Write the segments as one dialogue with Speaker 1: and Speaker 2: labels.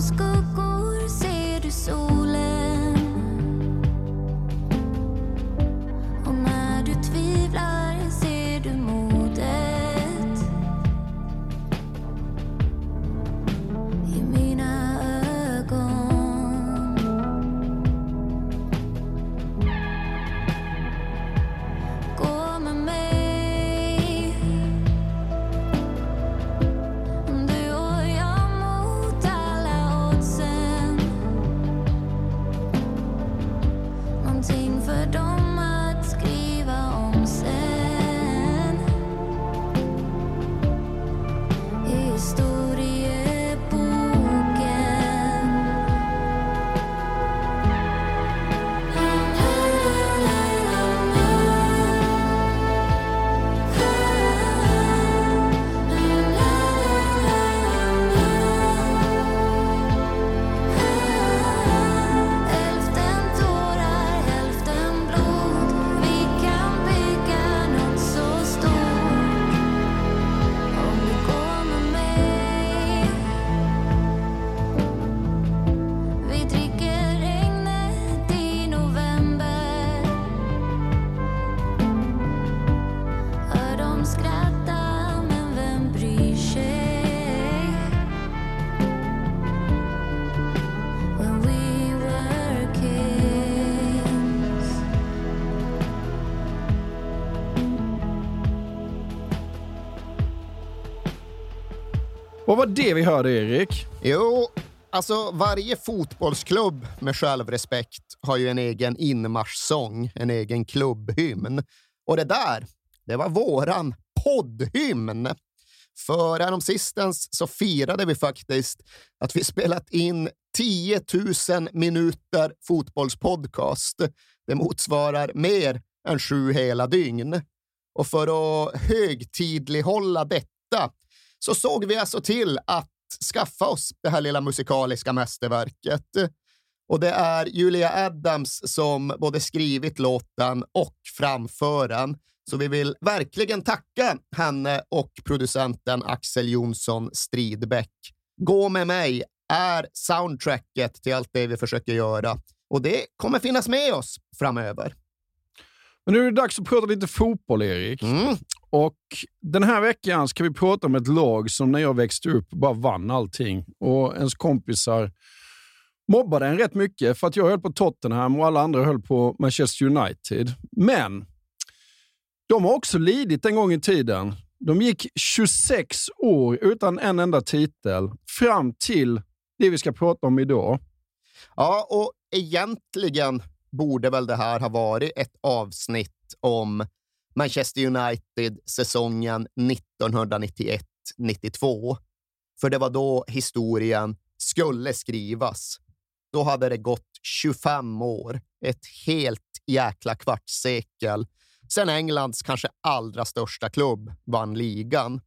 Speaker 1: Skuggor. Ser du så
Speaker 2: Vad var det vi hörde, Erik?
Speaker 3: Jo, alltså varje fotbollsklubb med självrespekt har ju en egen inmarschsång, en egen klubbhymn. Och det där, det var våran poddhymn. För häromsistens så firade vi faktiskt att vi spelat in 10 000 minuter fotbollspodcast. Det motsvarar mer än sju hela dygn. Och för att högtidlighålla detta så såg vi alltså till att skaffa oss det här lilla musikaliska mästerverket. Och det är Julia Adams som både skrivit låten och framför den. Så vi vill verkligen tacka henne och producenten Axel Jonsson Stridbäck. Gå med mig är soundtracket till allt det vi försöker göra. Och det kommer finnas med oss framöver.
Speaker 2: Men nu är det dags att prata lite fotboll, Erik.
Speaker 3: Mm.
Speaker 2: Och Den här veckan ska vi prata om ett lag som när jag växte upp bara vann allting. Och ens kompisar mobbade en rätt mycket för att jag höll på Tottenham och alla andra höll på Manchester United. Men de har också lidit en gång i tiden. De gick 26 år utan en enda titel fram till det vi ska prata om idag.
Speaker 3: Ja, och egentligen borde väl det här ha varit ett avsnitt om Manchester United säsongen 1991-92. För det var då historien skulle skrivas. Då hade det gått 25 år, ett helt jäkla kvartssekel sen Englands kanske allra största klubb vann ligan.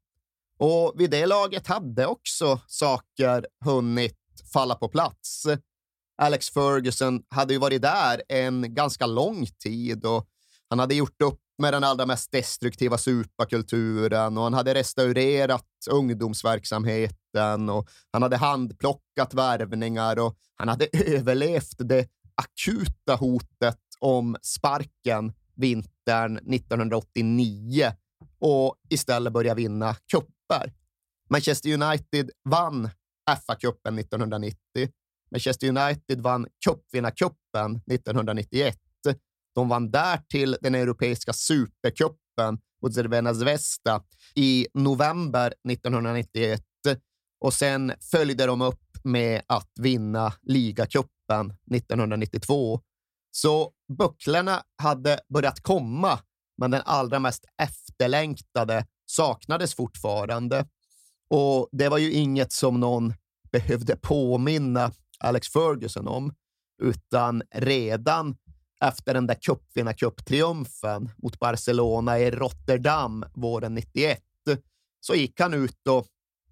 Speaker 3: Och vid det laget hade också saker hunnit falla på plats. Alex Ferguson hade ju varit där en ganska lång tid och han hade gjort upp med den allra mest destruktiva supakulturen och han hade restaurerat ungdomsverksamheten och han hade handplockat värvningar och han hade överlevt det akuta hotet om sparken vintern 1989 och istället börja vinna kupper. Manchester United vann FA-cupen 1990. Manchester United vann cupvinnarcupen 1991. De vann därtill den europeiska supercupen mot Cervena Zvezda i november 1991 och sen följde de upp med att vinna ligacupen 1992. Så bucklorna hade börjat komma, men den allra mest efterlängtade saknades fortfarande. Och det var ju inget som någon behövde påminna Alex Ferguson om, utan redan efter den där cupvinnarcuptriumfen mot Barcelona i Rotterdam våren 91 så gick han ut och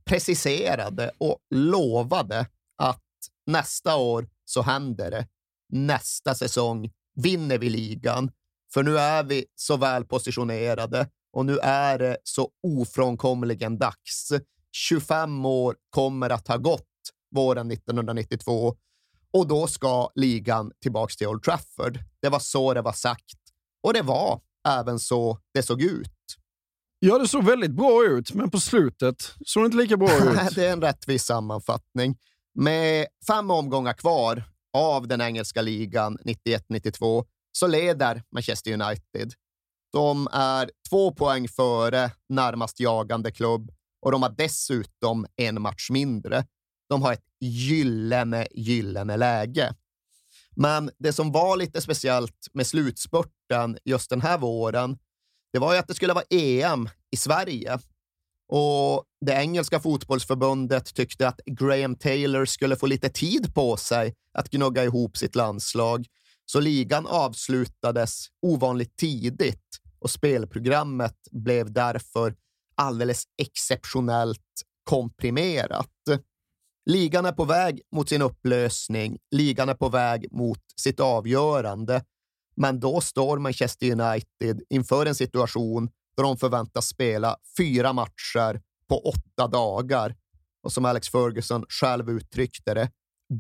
Speaker 3: preciserade och lovade att nästa år så händer det. Nästa säsong vinner vi ligan, för nu är vi så väl positionerade och nu är det så ofrånkomligen dags. 25 år kommer att ha gått våren 1992 och då ska ligan tillbaka till Old Trafford. Det var så det var sagt och det var även så det såg ut.
Speaker 2: Ja, det såg väldigt bra ut, men på slutet såg det inte lika bra ut.
Speaker 3: det är en rättvis sammanfattning. Med fem omgångar kvar av den engelska ligan 91-92 så leder Manchester United. De är två poäng före närmast jagande klubb och de har dessutom en match mindre. De har ett gyllene, gyllene läge. Men det som var lite speciellt med slutspurten just den här våren, det var ju att det skulle vara EM i Sverige. Och det engelska fotbollsförbundet tyckte att Graham Taylor skulle få lite tid på sig att gnugga ihop sitt landslag. Så ligan avslutades ovanligt tidigt och spelprogrammet blev därför alldeles exceptionellt komprimerat. Ligan är på väg mot sin upplösning. Ligan är på väg mot sitt avgörande. Men då står Manchester United inför en situation där de förväntas spela fyra matcher på åtta dagar. Och som Alex Ferguson själv uttryckte det,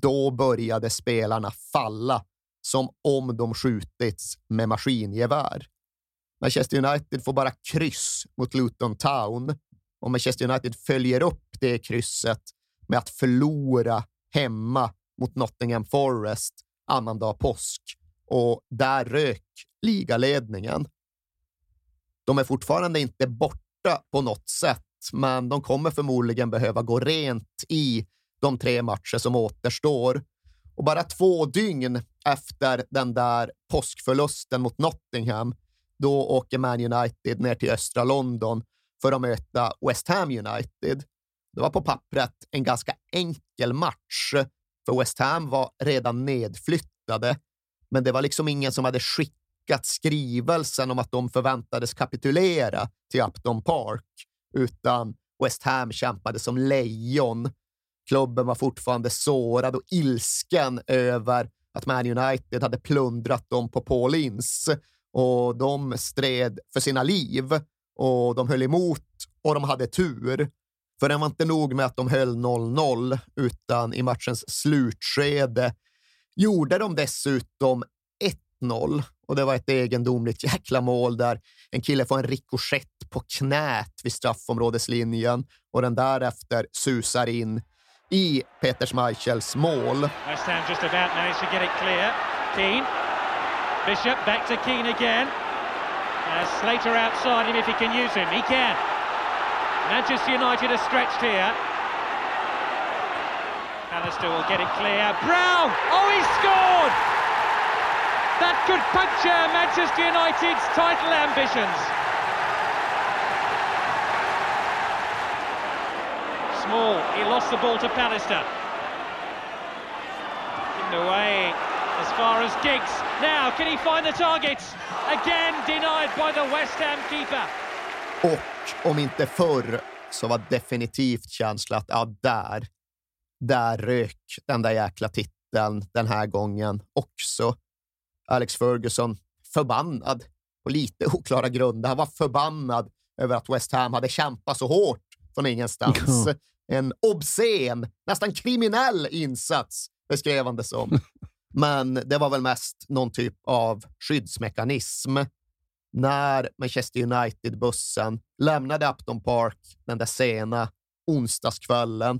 Speaker 3: då började spelarna falla som om de skjutits med maskingevär. Manchester United får bara kryss mot Luton Town och Manchester United följer upp det krysset med att förlora hemma mot Nottingham Forest annandag påsk och där rök ligaledningen. De är fortfarande inte borta på något sätt, men de kommer förmodligen behöva gå rent i de tre matcher som återstår. Och bara två dygn efter den där påskförlusten mot Nottingham, då åker Man United ner till östra London för att möta West Ham United. Det var på pappret en ganska enkel match, för West Ham var redan nedflyttade, men det var liksom ingen som hade skickat skrivelsen om att de förväntades kapitulera till Upton Park, utan West Ham kämpade som lejon. Klubben var fortfarande sårad och ilsken över att Man United hade plundrat dem på Paul Ince och de stred för sina liv och de höll emot och de hade tur. För det var inte nog med att de höll 0-0, utan i matchens slutskede gjorde de dessutom 1-0 och det var ett egendomligt jäkla mål där en kille får en rikoschett på knät vid straffområdeslinjen och den därefter susar in i Peter Schmeichels mål.
Speaker 4: West Ham just about managed to get it clear. Keane. Bishop back to Keane again. Uh, Slater outside him if he can use him. He can. Manchester United are stretched here. Alistair will get it clear. Brown! Oh, he scored! That could puncture Manchester United's title ambitions. Small, he lost the ball to Pallister. Given away as far as Giggs. Now, can he find the target? Again denied by the West Ham keeper.
Speaker 3: Och om inte förr så var definitivt känslan att ja, där, där rök den där jäkla titeln den här gången också. Alex Ferguson förbannad på lite oklara grunder. Han var förbannad över att West Ham hade kämpat så hårt från ingenstans. En obscen, nästan kriminell insats beskrev han det som. Men det var väl mest någon typ av skyddsmekanism. När Manchester United-bussen lämnade Upton Park den där sena onsdagskvällen,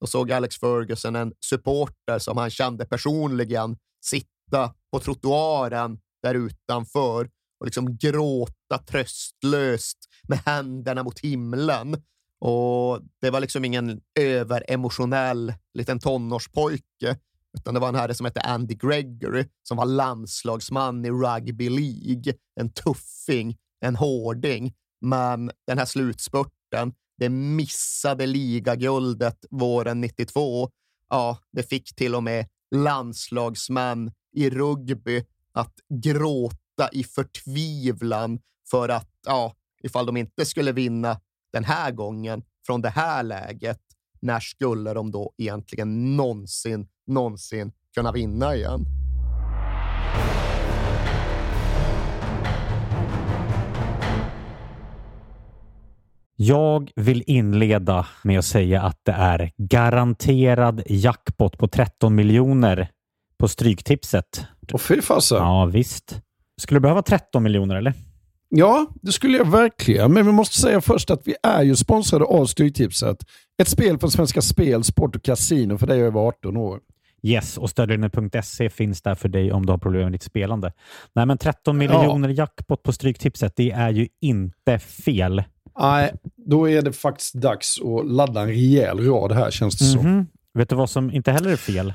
Speaker 3: då såg Alex Ferguson en supporter som han kände personligen sitta på trottoaren där utanför och liksom gråta tröstlöst med händerna mot himlen. Och det var liksom ingen överemotionell liten tonårspojke, utan det var en herre som hette Andy Gregory som var landslagsman i rugby League. En tuffing, en hårding. Men den här slutspurten, det missade ligaguldet våren 92. Ja, det fick till och med landslagsmän i rugby att gråta i förtvivlan för att, ja, ifall de inte skulle vinna den här gången från det här läget, när skulle de då egentligen någonsin, någonsin kunna vinna igen?
Speaker 5: Jag vill inleda med att säga att det är garanterad jackpot på 13 miljoner på Stryktipset.
Speaker 2: Och fy fasen.
Speaker 5: Ja, visst. Skulle du behöva 13 miljoner eller?
Speaker 2: Ja, det skulle jag verkligen. Men vi måste säga först att vi är ju sponsrade av Stryktipset. Ett spel från Svenska Spel, Sport och Casino för dig över 18 år.
Speaker 5: Yes, och stödlinjen.se finns där för dig om du har problem med ditt spelande. Nej, men 13 miljoner jackpot på Stryktipset, det är ju inte fel.
Speaker 2: Nej, då är det faktiskt dags att ladda en rejäl rad här känns det som.
Speaker 5: Mhm. Vet du vad som inte heller är fel?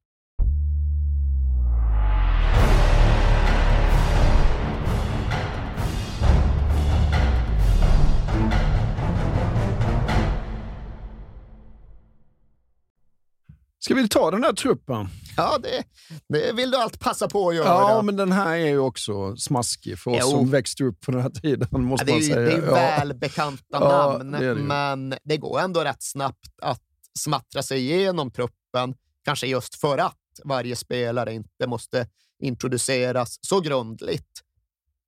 Speaker 2: Ska vi ta den här truppen?
Speaker 3: Ja, det, det vill du allt passa på att göra.
Speaker 2: Ja, men den här är ju också smaskig för oss
Speaker 3: Jo.
Speaker 2: som växte upp på den här tiden. Måste
Speaker 3: Ja, det är
Speaker 2: man säga.
Speaker 3: det är
Speaker 2: Ja.
Speaker 3: välbekanta namn,
Speaker 2: det är det
Speaker 3: men det går ändå rätt snabbt att smattra sig igenom truppen. Kanske just för att varje spelare inte måste introduceras så grundligt.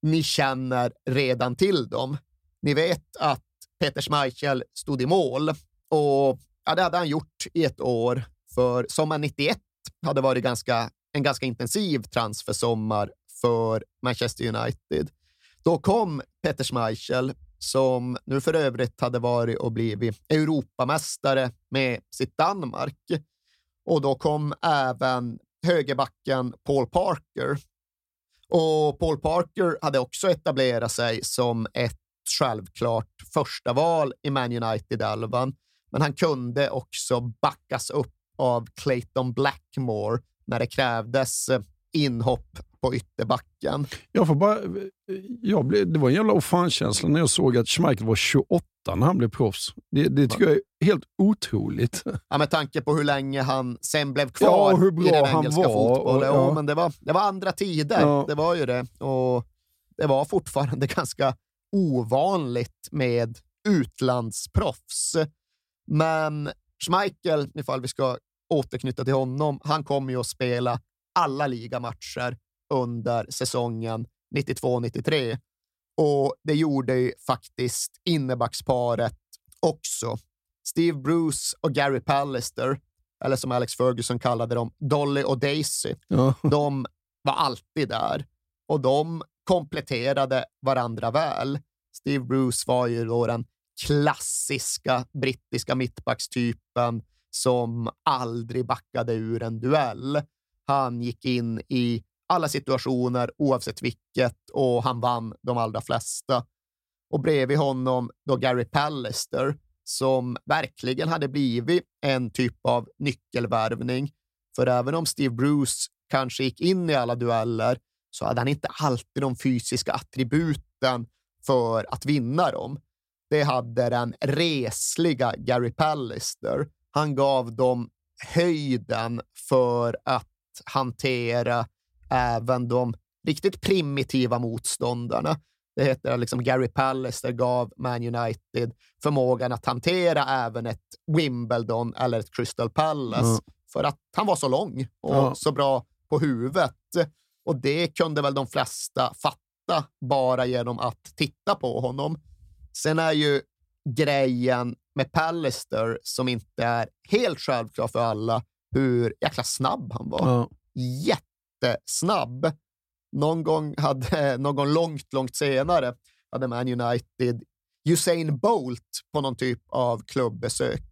Speaker 3: Ni känner redan till dem. Ni vet att Peter Schmeichel stod i mål och ja, det hade han gjort i ett år. För sommaren 91 hade varit ganska, en ganska intensiv transfersommar för Manchester United. Då kom Peter Schmeichel, som nu för övrigt hade varit och blivit Europamästare med sitt Danmark. Och då kom även högerbacken Paul Parker. Och Paul Parker hade också etablerat sig som ett självklart första val i Man United-elvan. Men han kunde också backas upp av Clayton Blackmore när det krävdes eh, inhopp på ytterbacken.
Speaker 2: Jag får bara, jag blev, det var en jävla fan-känsla när jag såg att Schmeichel var 28 när han blev proffs. Det, det tycker jag är helt otroligt.
Speaker 3: Ja, med tanke på hur länge han sen blev
Speaker 2: Ja,
Speaker 3: kvar
Speaker 2: och hur bra
Speaker 3: i den
Speaker 2: han
Speaker 3: engelska
Speaker 2: var,
Speaker 3: fotbollen.
Speaker 2: och-
Speaker 3: Ja,
Speaker 2: ja.
Speaker 3: men det, var, det var andra tider,
Speaker 2: Ja.
Speaker 3: det var ju det. Och det var fortfarande ganska ovanligt med utlandsproffs. Men Schmeichel, ifall vi ska återknyta till honom, han kommer ju att spela alla ligamatcher under säsongen 92-93. Och det gjorde ju faktiskt innebacksparet också. Steve Bruce och Gary Pallister, eller som Alex Ferguson kallade dem, Dolly och Daisy,
Speaker 2: Ja.
Speaker 3: de var alltid där och de kompletterade varandra väl. Steve Bruce var ju då den klassiska brittiska mittbackstypen som aldrig backade ur en duell. Han gick in i alla situationer oavsett vilket och han vann de allra flesta. Och bredvid honom då Gary Pallister som verkligen hade blivit en typ av nyckelvärvning. För även om Steve Bruce kanske gick in i alla dueller så hade han inte alltid de fysiska attributen för att vinna dem. Det hade den resliga Gary Pallister. Han gav dem höjden för att hantera även de riktigt primitiva motståndarna. Det heter liksom Gary Pallister gav Man United förmågan att hantera även ett Wimbledon eller ett Crystal Palace
Speaker 2: Ja.
Speaker 3: för att han var så lång och
Speaker 2: Ja.
Speaker 3: så bra på huvudet. Och det kunde väl de flesta fatta bara genom att titta på honom. Sen är ju grejen med Pallister som inte är helt självklar för alla hur jäkla snabb han var
Speaker 2: Ja.
Speaker 3: jättesnabb. Någon gång, hade, någon gång långt, långt senare hade Man United Usain Bolt på någon typ av klubbbesök.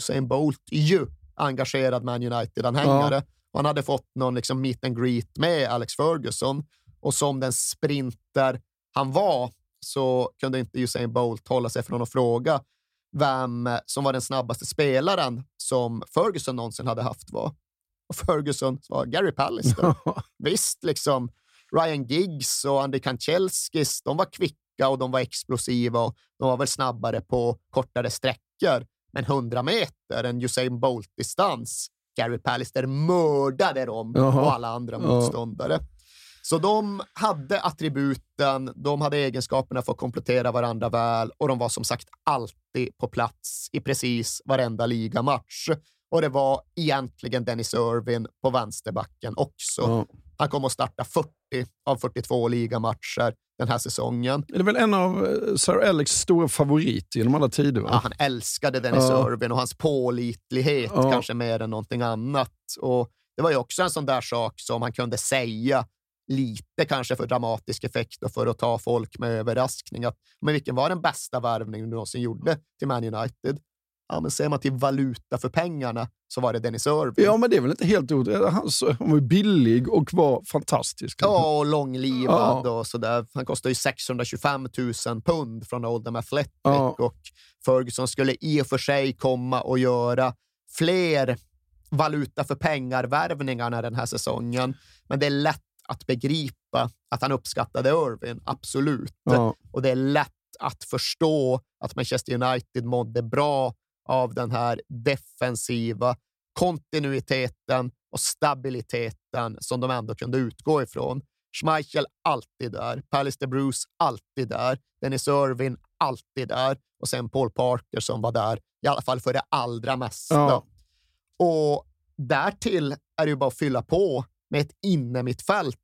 Speaker 3: Usain Bolt är ju engagerad Man United-anhängare. Han hade fått någon liksom meet and greet med Alex Ferguson och som den sprinter han var så kunde inte Usain Bolt hålla sig från att fråga vem som var den snabbaste spelaren som Ferguson någonsin hade haft var. Och Ferguson var Gary Pallister. Visst, liksom Ryan Giggs och Andy Kanchelskis, de var kvicka och de var explosiva och de var väl snabbare på kortare sträckor. Men 100 meter, en Usain Bolt-distans, Gary Pallister mördade dem och alla andra motståndare. Så de hade attributen, de hade egenskaperna för att komplettera varandra väl och de var som sagt alltid på plats i precis varenda ligamatch. Och det var egentligen Dennis Irvin på vänsterbacken också.
Speaker 2: Ja.
Speaker 3: Han kommer att starta 40 av 42 ligamatcher den här säsongen.
Speaker 2: Det är väl en av eh, Sir Alex stora favoriter genom alla tider?
Speaker 3: Ja, han älskade Dennis
Speaker 2: Ja.
Speaker 3: Irvin och hans pålitlighet
Speaker 2: Ja.
Speaker 3: kanske mer än någonting annat. Och det var ju också en sån där sak som han kunde säga lite kanske för dramatisk effekt och för att ta folk med överraskning. Att, men vilken var den bästa värvningen du någonsin gjorde till Man United? Ja, men ser man till valuta för pengarna så var det Dennis Irvin.
Speaker 2: Ja, men det är väl inte helt otroligt. Han, var billig och var fantastisk.
Speaker 3: Ja, och långlivad
Speaker 2: Ja.
Speaker 3: och sådär. Han kostar ju 625 000 pund från Oldham Athletic
Speaker 2: Ja.
Speaker 3: och Ferguson skulle i och för sig komma och göra fler valuta för pengar-värvningarna den här säsongen. Men det är lätt att begripa att han uppskattade Irvin, absolut.
Speaker 2: Ja.
Speaker 3: Och det är lätt att förstå att Manchester United mådde bra av den här defensiva kontinuiteten och stabiliteten som de ändå kunde utgå ifrån. Schmeichel alltid där, Pallister Bruce alltid där, Dennis Irvin alltid där och sen Paul Parker som var där, i alla fall för det allra mesta.
Speaker 2: Ja.
Speaker 3: Och därtill är det ju bara att fylla på med ett innermittfält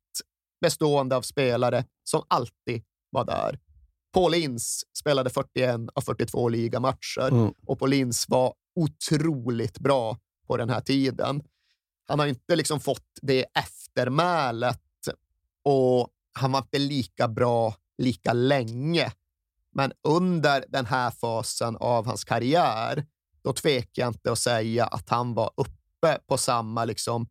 Speaker 3: bestående av spelare som alltid var där. Paul Ince spelade 41 av 42 ligamatcher
Speaker 2: Mm.
Speaker 3: och Paul Ince var otroligt bra på den här tiden. Han har inte liksom fått det eftermälet och han var inte lika bra lika länge. Men under den här fasen av hans karriär, då tvekar jag inte att säga att han var uppe på samma liksom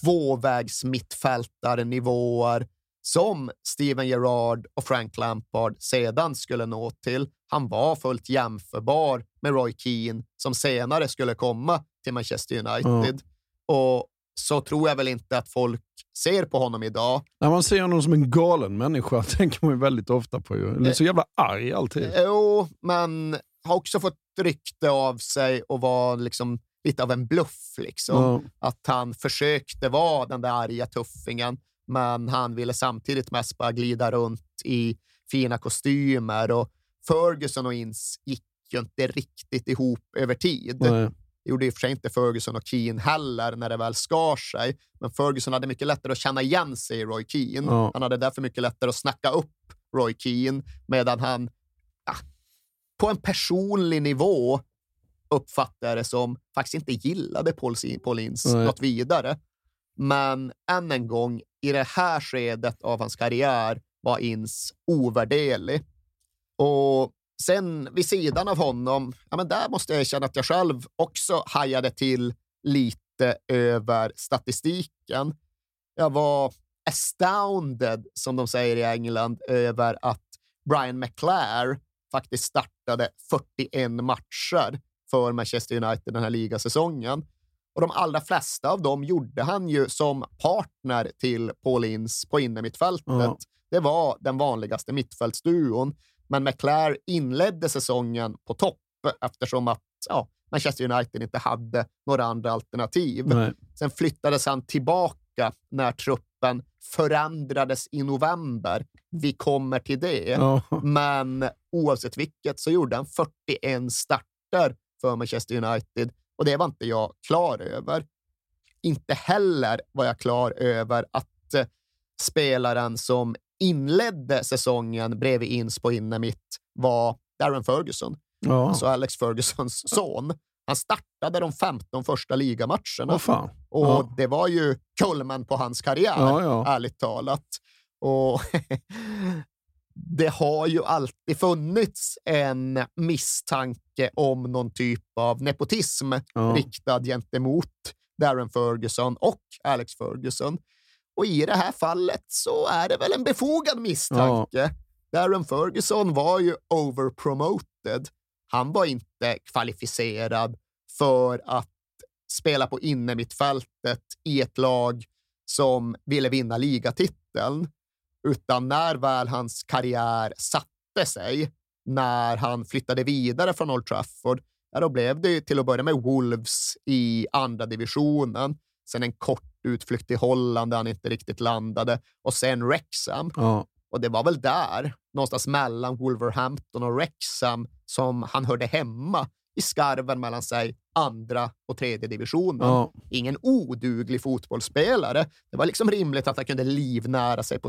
Speaker 3: tvåvägs mittfältarnivåer som Steven Gerrard och Frank Lampard sedan skulle nå till. Han var fullt jämförbar med Roy Keane som senare skulle komma till Manchester United. Och så tror jag väl inte att folk ser på honom idag.
Speaker 2: När man ser honom som en galen människa tänker man ju väldigt ofta på. Ju. Eller så jävla arg alltid.
Speaker 3: Jo, men har också fått rykte av sig och var liksom lite av en bluff. Liksom.
Speaker 2: Ja.
Speaker 3: Att han försökte vara den där arga tuffingen, men han ville samtidigt mest bara glida runt i fina kostymer. Och Ferguson och Ince gick ju inte riktigt ihop över tid.
Speaker 2: Nej.
Speaker 3: Det gjorde i och för sig inte Ferguson och Keane heller när det väl skar sig. Men Ferguson hade mycket lättare att känna igen sig i Roy Keane.
Speaker 2: Ja.
Speaker 3: Han hade därför mycket lättare att snacka upp Roy Keane medan han ja, på en personlig nivå det som faktiskt inte gillade Paul, Paul Ince
Speaker 2: Nej.
Speaker 3: något vidare. Men än en gång, i det här skedet av hans karriär var Ince ovärderlig. Och sen vid sidan av honom, ja, men där måste jag erkänna att jag själv också hajade till lite över statistiken. Jag var astounded, som de säger i England, över att Brian McClare faktiskt startade 41 matcher för Manchester United den här ligasäsongen. Och de allra flesta av dem gjorde han ju som partner till Paul Ince på innermittfältet.
Speaker 2: Ja.
Speaker 3: Det var den vanligaste mittfältsduon. Men McClare inledde säsongen på topp eftersom att ja, Manchester United inte hade några andra alternativ.
Speaker 2: Nej.
Speaker 3: Sen flyttades han tillbaka när truppen förändrades i november. Vi kommer till det.
Speaker 2: Ja.
Speaker 3: Men oavsett vilket så gjorde han 41 starter för Manchester United och det var inte jag klar över. Inte heller var jag klar över att eh, spelaren som inledde säsongen bredvid Ins på innermitt var Darren Ferguson,
Speaker 2: Ja.
Speaker 3: alltså Alex Fergusons son. Han startade de 15 första ligamatcherna
Speaker 2: Åh fan.
Speaker 3: och
Speaker 2: Ja.
Speaker 3: det var ju kulmen på hans karriär,
Speaker 2: Ja, ja.
Speaker 3: ärligt talat. Och det har ju alltid funnits en misstanke om någon typ av nepotism
Speaker 2: Ja.
Speaker 3: riktad gentemot Darren Ferguson och Alex Ferguson. Och i det här fallet så är det väl en befogad misstanke. Darren Ferguson var ju overpromoted. Han var inte kvalificerad för att spela på innermittfältet i ett lag som ville vinna ligatiteln. Utan när väl hans karriär satte sig, när han flyttade vidare från Old Trafford, ja, då blev det till att börja med Wolves i andra divisionen. Sen en kort utflykt till Holland där han inte riktigt landade och sen Wrexham.
Speaker 2: Ja.
Speaker 3: Och det var väl där, någonstans mellan Wolverhampton och Wrexham, som han hörde hemma i skarven mellan sig andra och tredje divisionen.
Speaker 2: Ja.
Speaker 3: Ingen oduglig fotbollsspelare. Det var liksom rimligt att han kunde livnära sig på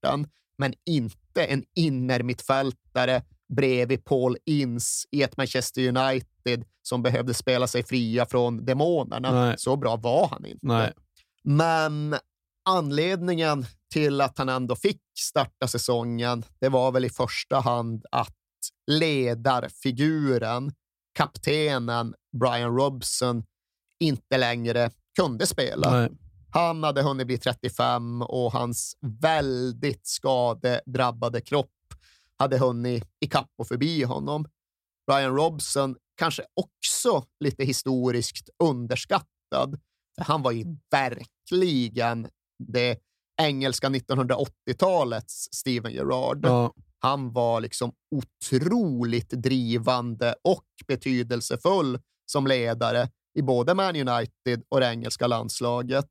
Speaker 3: sporten, men inte en innermittfältare bredvid Paul Ince i ett Manchester United som behövde spela sig fria från demonerna.
Speaker 2: Nej.
Speaker 3: Så bra var han inte.
Speaker 2: Nej.
Speaker 3: Men anledningen till att han ändå fick starta säsongen, det var väl i första hand att ledarfiguren, kaptenen Brian Robson, inte längre kunde spela.
Speaker 2: Nej.
Speaker 3: Han hade hunnit bli 35 och hans väldigt skadedrabbade kropp hade hunnit ikapp och förbi honom. Brian Robson kanske också lite historiskt underskattad. För han var ju verkligen det engelska 1980-talets Steven Gerrard.
Speaker 2: Ja.
Speaker 3: Han var liksom otroligt drivande och betydelsefull som ledare i både Man United och det engelska landslaget.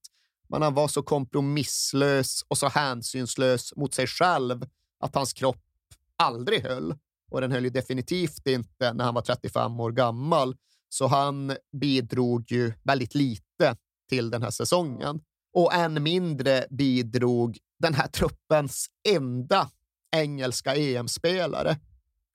Speaker 3: Men han var så kompromisslös och så hänsynslös mot sig själv att hans kropp aldrig höll. Och den höll ju definitivt inte när han var 35 år gammal. Så han bidrog ju väldigt lite till den här säsongen. Och än mindre bidrog den här truppens enda engelska EM-spelare.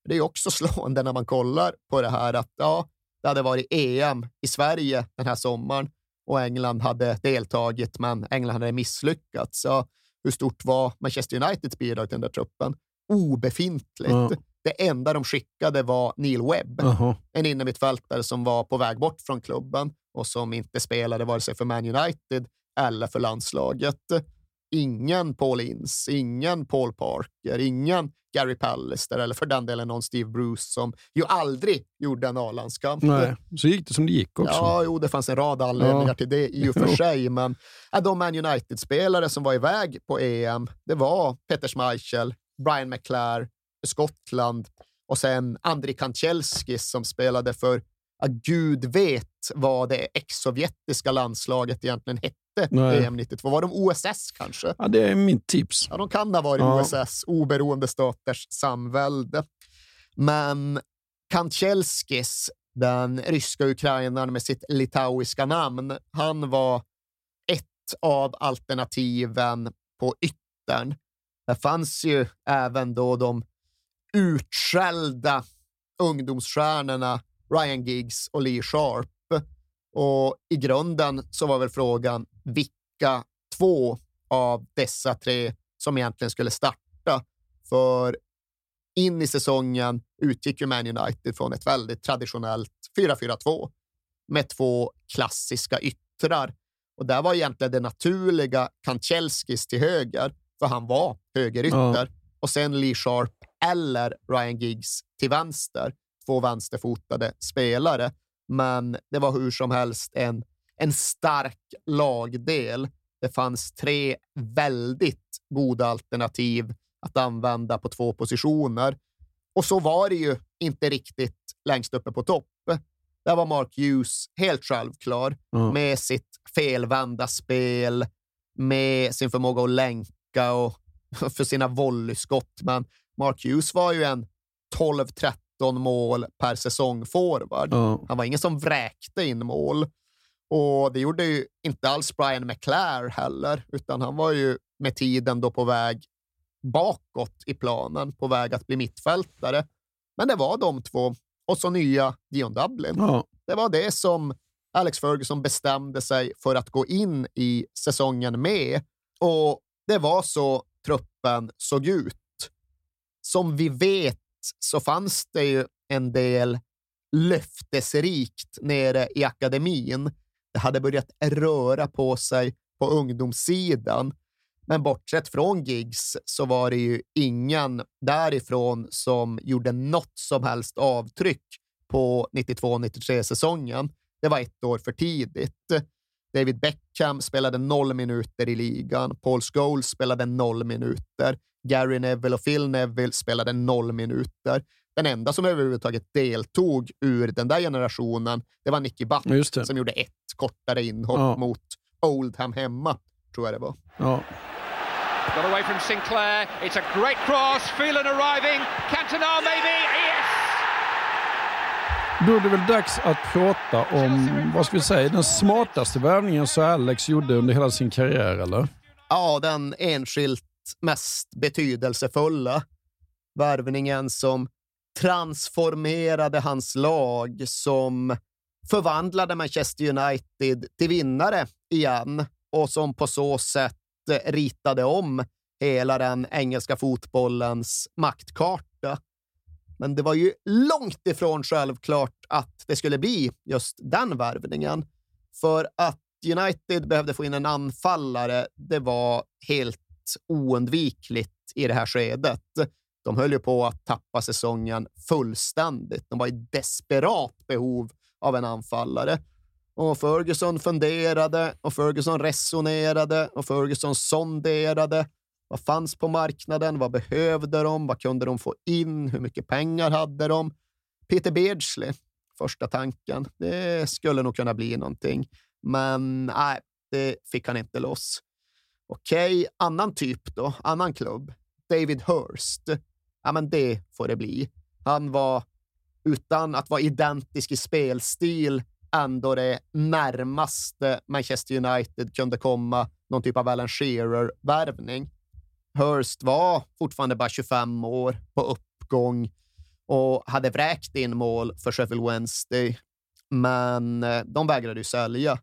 Speaker 3: Det är också slående när man kollar på det här att ja, det hade varit EM i Sverige den här sommaren och England hade deltagit, men England hade misslyckats. Så hur stort var Manchester Uniteds bidrag till den där truppen? Obefintligt.
Speaker 2: Ja.
Speaker 3: Det enda de skickade var Neil Webb,
Speaker 2: Jaha.
Speaker 3: en innermittfältare som var på väg bort från klubben och som inte spelade vare sig för Man United eller för landslaget. Ingen Paul Ince, ingen Paul Parker, ingen Gary Pallister eller för den delen någon Steve Bruce som ju aldrig gjorde en A-landskamp.
Speaker 2: Nej. Så gick det som det gick också.
Speaker 3: Ja, jo, det fanns en rad anledningar
Speaker 2: Ja.
Speaker 3: till det i och för sig, men ja, de Man United-spelare som var iväg på EM, det var Peter Schmeichel, Brian McClare Skottland och sen Andrei Kanchelskis som spelade för, ja, gud vet vad det ex-sovjetiska landslaget egentligen hette
Speaker 2: Nej.
Speaker 3: EM 92. Var de OSS kanske?
Speaker 2: Ja, det är mitt tips.
Speaker 3: Ja, de kan ha varit
Speaker 2: Ja.
Speaker 3: OSS, oberoende staters samvälde. Men Kanchelskis, den ryska ukrainaren med sitt litauiska namn, han var ett av alternativen på yttern. Det fanns ju även då de utskällda ungdomsstjärnorna Ryan Giggs och Lee Sharp. Och i grunden så var väl frågan vilka två av dessa tre som egentligen skulle starta. För in i säsongen utgick ju Man United från ett väldigt traditionellt 4-4-2 med två klassiska yttrar. Och där var egentligen det naturliga Kanchelskis till höger, för han var högerytter.
Speaker 2: Ja.
Speaker 3: Och sen Lee Sharp eller Ryan Giggs till vänster. Två vänsterfotade spelare. Men det var hur som helst en, en stark lagdel. Det fanns tre väldigt goda alternativ att använda på två positioner. Och så var det ju inte riktigt längst uppe på topp. Där var Mark Hughes helt självklar
Speaker 2: Ja.
Speaker 3: med sitt felvända spel, med sin förmåga att länka och för sina volleyskott. Men Mark Hughes var ju en 12-13 mål per säsong forward.
Speaker 2: Ja.
Speaker 3: Han var ingen som vräkte in mål. Och det gjorde ju inte alls Brian McClare heller, utan han var ju med tiden då på väg bakåt i planen, på väg att bli mittfältare. Men det var de två och så nya Dion Dublin.
Speaker 2: Ja.
Speaker 3: Det var det som Alex Ferguson bestämde sig för att gå in i säsongen med. Och det var så truppen såg ut. Som vi vet så fanns det ju en del löftesrikt nere i akademin. Det hade börjat röra på sig på ungdomssidan. Men bortsett från gigs så var det ju ingen därifrån som gjorde något som helst avtryck på 92-93 säsongen. Det var ett år för tidigt. David Beckham spelade noll minuter i ligan. Paul Scholes spelade noll minuter. Gary Neville och Phil Neville spelade noll minuter. Den enda som överhuvudtaget deltog ur den där generationen, det var Nicky Butt som gjorde ett kortare inhopp
Speaker 2: Ja.
Speaker 3: mot Oldham hemma, tror jag det var.
Speaker 2: Ja.
Speaker 4: Got away from Sinclair. It's a great cross. Phelan arriving. Cantona maybe. Yes!
Speaker 2: Då är det väl dags att prata om, vad ska vi säga, den smartaste värvningen som Alex gjorde under hela sin karriär, eller?
Speaker 3: Ja, den enskilt mest betydelsefulla värvningen som transformerade hans lag, som förvandlade Manchester United till vinnare igen och som på så sätt ritade om hela den engelska fotbollens maktkarta. Men det var ju långt ifrån självklart att det skulle bli just den värvningen. För att United behövde få in en anfallare, det var helt oundvikligt i det här skedet. De höll ju på att tappa säsongen fullständigt. De var i desperat behov av en anfallare. Och Ferguson funderade och Ferguson resonerade och Ferguson sonderade. Vad fanns på marknaden? Vad behövde de? Vad kunde de få in? Hur mycket pengar hade de? Peter Beardsley, första tanken. Det skulle nog kunna bli någonting. Men nej, det fick han inte loss. Okej, annan typ då? Annan klubb? David Hurst. Ja, men det får det bli. Han var, utan att vara identisk i spelstil, ändå det närmaste Manchester United kunde komma någon typ av Alan Shearer-värvning. Hurst var fortfarande bara 25 år på uppgång och hade vräkt in mål för Sheffield Wednesday, men eh, de vägrade ju sälja.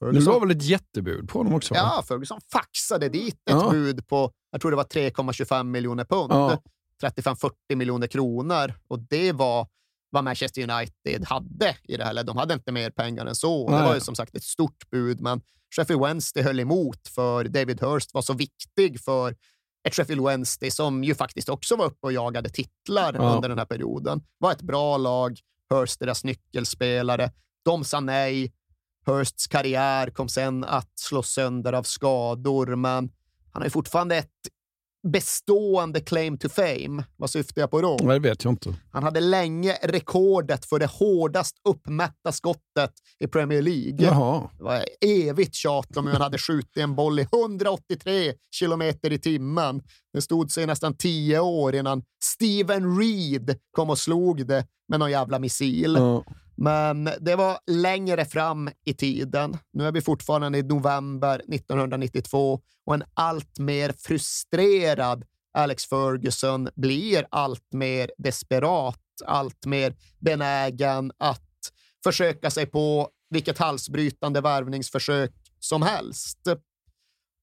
Speaker 2: Det var väl ett jättebud på honom också? va?
Speaker 3: Ja, Ferguson faxade dit ett
Speaker 2: Ja.
Speaker 3: bud på, jag tror det var 3,25 miljoner pund.
Speaker 2: Ja.
Speaker 3: 35-40 miljoner kronor. Och det var vad Manchester United hade i det här. läget. De hade inte mer pengar än så. Det
Speaker 2: Nej.
Speaker 3: var ju som sagt ett stort bud, men Sheffield Wednesday höll emot för David Hurst var så viktig för ett Sheffield Wednesday som ju faktiskt också var uppe och jagade titlar
Speaker 2: Ja.
Speaker 3: under den här perioden. var ett bra lag. Hurst deras nyckelspelare. De sa nej. Hursts karriär kom sen att slås sönder av skador, men han har ju fortfarande ett bestående claim to fame. Vad syftar jag på då?
Speaker 2: Nej, det vet jag inte.
Speaker 3: Han hade länge rekordet för det hårdast uppmätta skottet i Premier League.
Speaker 2: Jaha.
Speaker 3: Det var evigt tjat om hur han hade skjutit en boll i 183 kilometer i timmen. Det stod sig nästan tio år innan Steven Reed kom och slog det med någon jävla missil.
Speaker 2: Ja.
Speaker 3: Men det var längre fram i tiden. Nu är vi fortfarande i november 1992 och en allt mer frustrerad Alex Ferguson blir allt mer desperat, allt mer benägen att försöka sig på vilket halsbrytande värvningsförsök som helst.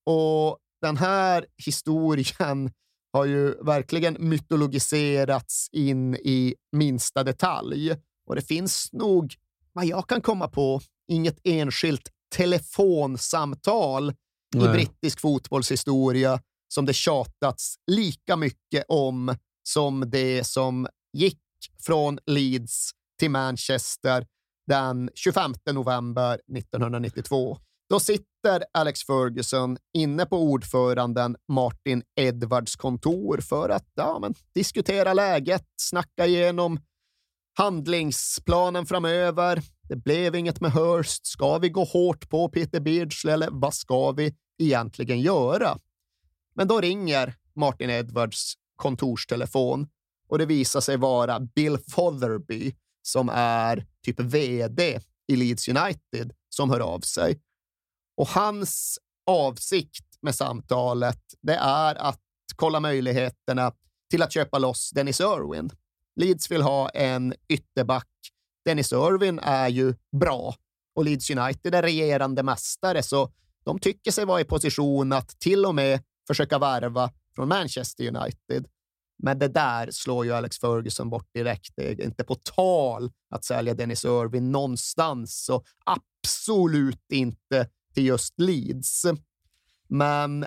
Speaker 3: Och den här historien har ju verkligen mytologiserats in i minsta detalj. Och det finns nog, vad jag kan komma på, inget enskilt telefonsamtal i
Speaker 2: Nej.
Speaker 3: brittisk fotbollshistoria som det tjatats lika mycket om som det som gick från Leeds till Manchester den 25 november 1992. Då sitter Alex Ferguson inne på ordföranden Martin Edwards kontor för att ja, men, diskutera läget, snacka igenom handlingsplanen framöver. Det blev inget med Hurst. Ska vi gå hårt på Peter Beardsley eller vad ska vi egentligen göra? Men då ringer Martin Edwards kontorstelefon och det visar sig vara Bill Fotherby som är typ vd i Leeds United som hör av sig. Och hans avsikt med samtalet det är att kolla möjligheterna till att köpa loss Dennis Irwin. Leeds vill ha en ytterback. Dennis Irwin är ju bra och Leeds United är regerande mästare, så de tycker sig vara i position att till och med försöka värva från Manchester United. Men det där slår ju Alex Ferguson bort direkt. Det är inte på tal att sälja Dennis Irwin någonstans och absolut inte till just Leeds. Men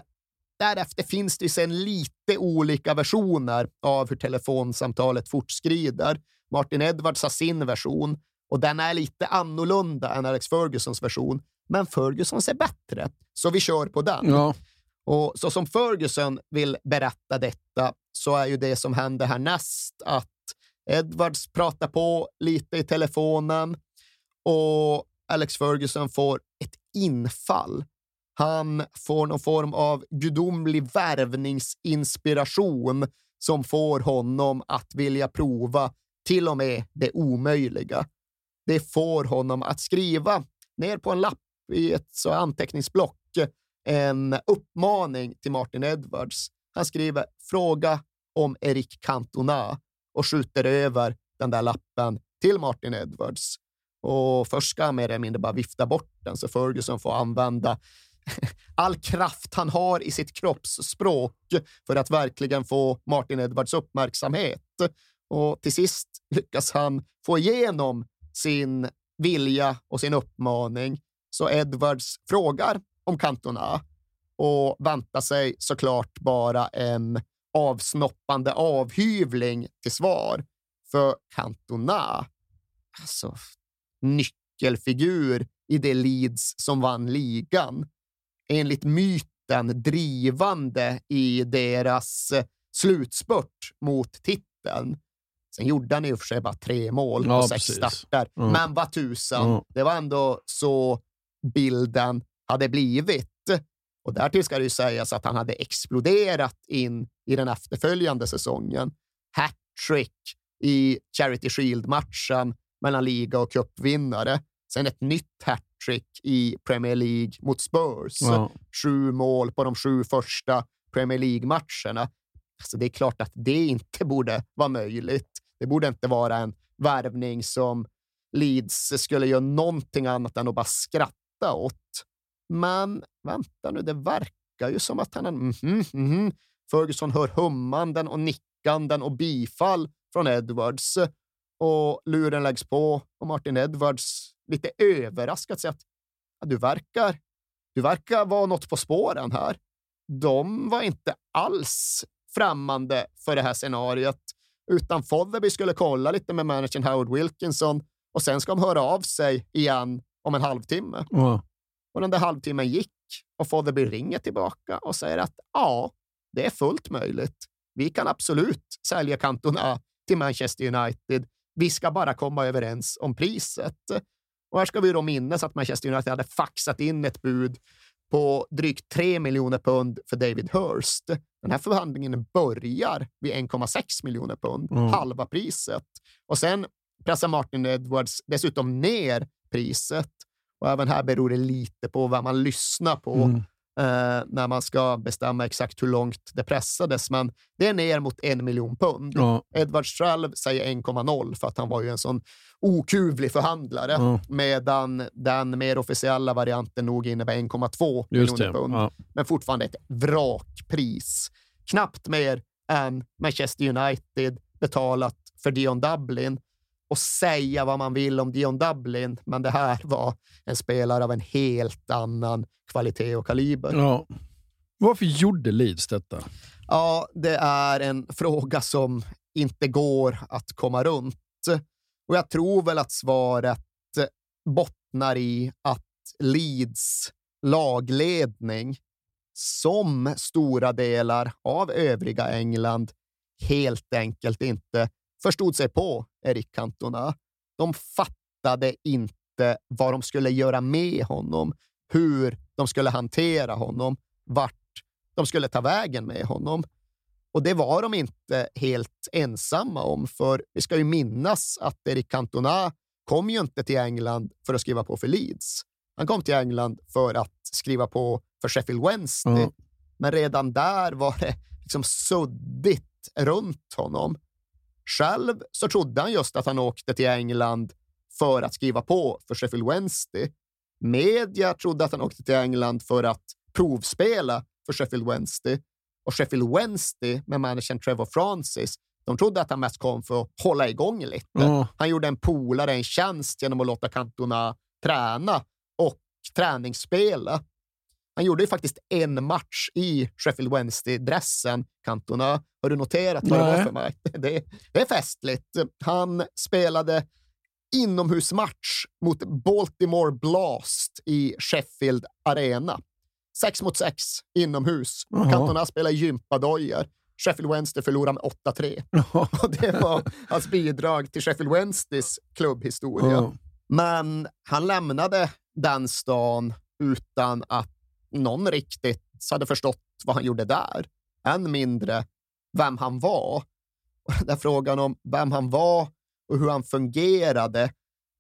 Speaker 3: därefter finns det ju sen lite olika versioner av hur telefonsamtalet fortskrider. Martin Edwards har sin version och den är lite annorlunda än Alex Fergusons version. Men Fergusons är bättre, så vi kör på den.
Speaker 2: Ja.
Speaker 3: Och så som Ferguson vill berätta detta så är ju det som händer härnäst att Edwards pratar på lite i telefonen och Alex Ferguson får ett infall. Han får någon form av gudomlig värvningsinspiration som får honom att vilja prova till och med det omöjliga. Det får honom att skriva ner på en lapp i ett så anteckningsblock en uppmaning till Martin Edwards. Han skriver fråga om Eric Cantona och skjuter över den där lappen till Martin Edwards. Och först ska han mer eller mindre bara vifta bort den så Ferguson får använda all kraft han har i sitt kroppsspråk för att verkligen få Martin Edwards uppmärksamhet. Och till sist lyckas han få igenom sin vilja och sin uppmaning. Så Edwards frågar om Cantona och väntar sig såklart bara en avsnoppande avhyvling till svar. För Cantona, alltså nyckelfigur i det Leeds som vann ligan. Enligt myten drivande i deras eh, slutspurt mot titeln. Sen gjorde han i och för sig bara tre mål på
Speaker 2: Ja,
Speaker 3: sex
Speaker 2: precis.
Speaker 3: starter.
Speaker 2: Mm.
Speaker 3: Men vad tusan,
Speaker 2: Mm.
Speaker 3: det var ändå så bilden hade blivit. Och därtill ska det ju sägas att han hade exploderat in i den efterföljande säsongen. Hattrick i Charity Shield-matchen mellan liga och cupvinnare. Sen ett nytt hattrick i Premier League mot Spurs.
Speaker 2: Ja.
Speaker 3: Sju mål på de sju första Premier League-matcherna. Alltså det är klart att det inte borde vara möjligt. Det borde inte vara en värvning som Leeds skulle göra någonting annat än att bara skratta åt. Men vänta nu, det verkar ju som att han... Mhm, mhm. Ferguson hör hummanden och nickanden och bifall från Edwards och luren läggs på och Martin Edwards lite överraskat säger att ja, du, verkar, du verkar vara något på spåren här. De var inte alls främmande för det här scenariot, utan Fotherby skulle kolla lite med managern Howard Wilkinson och sen ska de höra av sig igen om en halvtimme.
Speaker 2: Ja.
Speaker 3: Och den där halvtimmen gick och Fotherby ringer tillbaka och säger att ja, det är fullt möjligt. Vi kan absolut sälja Cantona till Manchester United. Vi ska bara komma överens om priset. Och här ska vi då minnas att Manchester United hade faxat in ett bud på drygt 3 miljoner pund för David Hurst. Den här förhandlingen börjar vid 1,6 miljoner pund,
Speaker 2: Mm.
Speaker 3: halva priset. Och sen pressar Martin Edwards dessutom ner priset. Och även här beror det lite på vad man lyssnar på
Speaker 2: Mm.
Speaker 3: Eh, när man ska bestämma exakt hur långt det pressades. Men det är ner mot en miljon pund.
Speaker 2: Ja.
Speaker 3: Edwards själv säger 1,0 för att han var ju en sån okuvlig förhandlare,
Speaker 2: Ja.
Speaker 3: medan den mer officiella varianten nog innebär 1,2
Speaker 2: Just
Speaker 3: miljoner pund.
Speaker 2: Ja.
Speaker 3: Men fortfarande ett vrakpris. Knappt mer än Manchester United betalat för Dion Dublin och säga vad man vill om Dion Dublin, men det här var en spelare av en helt annan kvalitet och kaliber.
Speaker 2: Ja. Varför gjorde Leeds detta?
Speaker 3: Ja, det är en fråga som inte går att komma runt. Och jag tror väl att svaret bottnar i att Leeds lagledning, som stora delar av övriga England, helt enkelt inte förstod sig på Eric Cantona. De fattade inte vad de skulle göra med honom, hur de skulle hantera honom, vart de skulle ta vägen med honom. Och det var de inte helt ensamma om, för vi ska ju minnas att Eric Cantona kom ju inte till England för att skriva på för Leeds. Han kom till England för att skriva på för Sheffield Wednesday.
Speaker 2: Mm.
Speaker 3: Men redan där var det liksom suddigt runt honom. Själv så trodde han just att han åkte till England för att skriva på för Sheffield Wednesday. Media trodde att han åkte till England för att provspela för Sheffield Wednesday. Och Sheffield Wednesday med managern Trevor Francis, de trodde att han mest kom för att hålla igång lite.
Speaker 2: Ja.
Speaker 3: Han gjorde en polare en tjänst genom att låta Cantona träna och träningsspela. Han gjorde ju faktiskt en match i Sheffield Wednesday-dressen, Cantona. Har du noterat vad det var för mig? Det, det är festligt. Han spelade inomhusmatch mot Baltimore Blast i Sheffield Arena. Sex mot sex inomhus.
Speaker 2: Jaha.
Speaker 3: Cantona spelade gympadojor. Sheffield Wednesday förlorade med 8-3. Och det var hans bidrag till Sheffield Wednesdays klubbhistoria.
Speaker 2: Ja.
Speaker 3: Men han lämnade den stan utan att någon riktigt hade förstått vad han gjorde där. Än mindre vem han var. Och den där frågan om vem han var och hur han fungerade,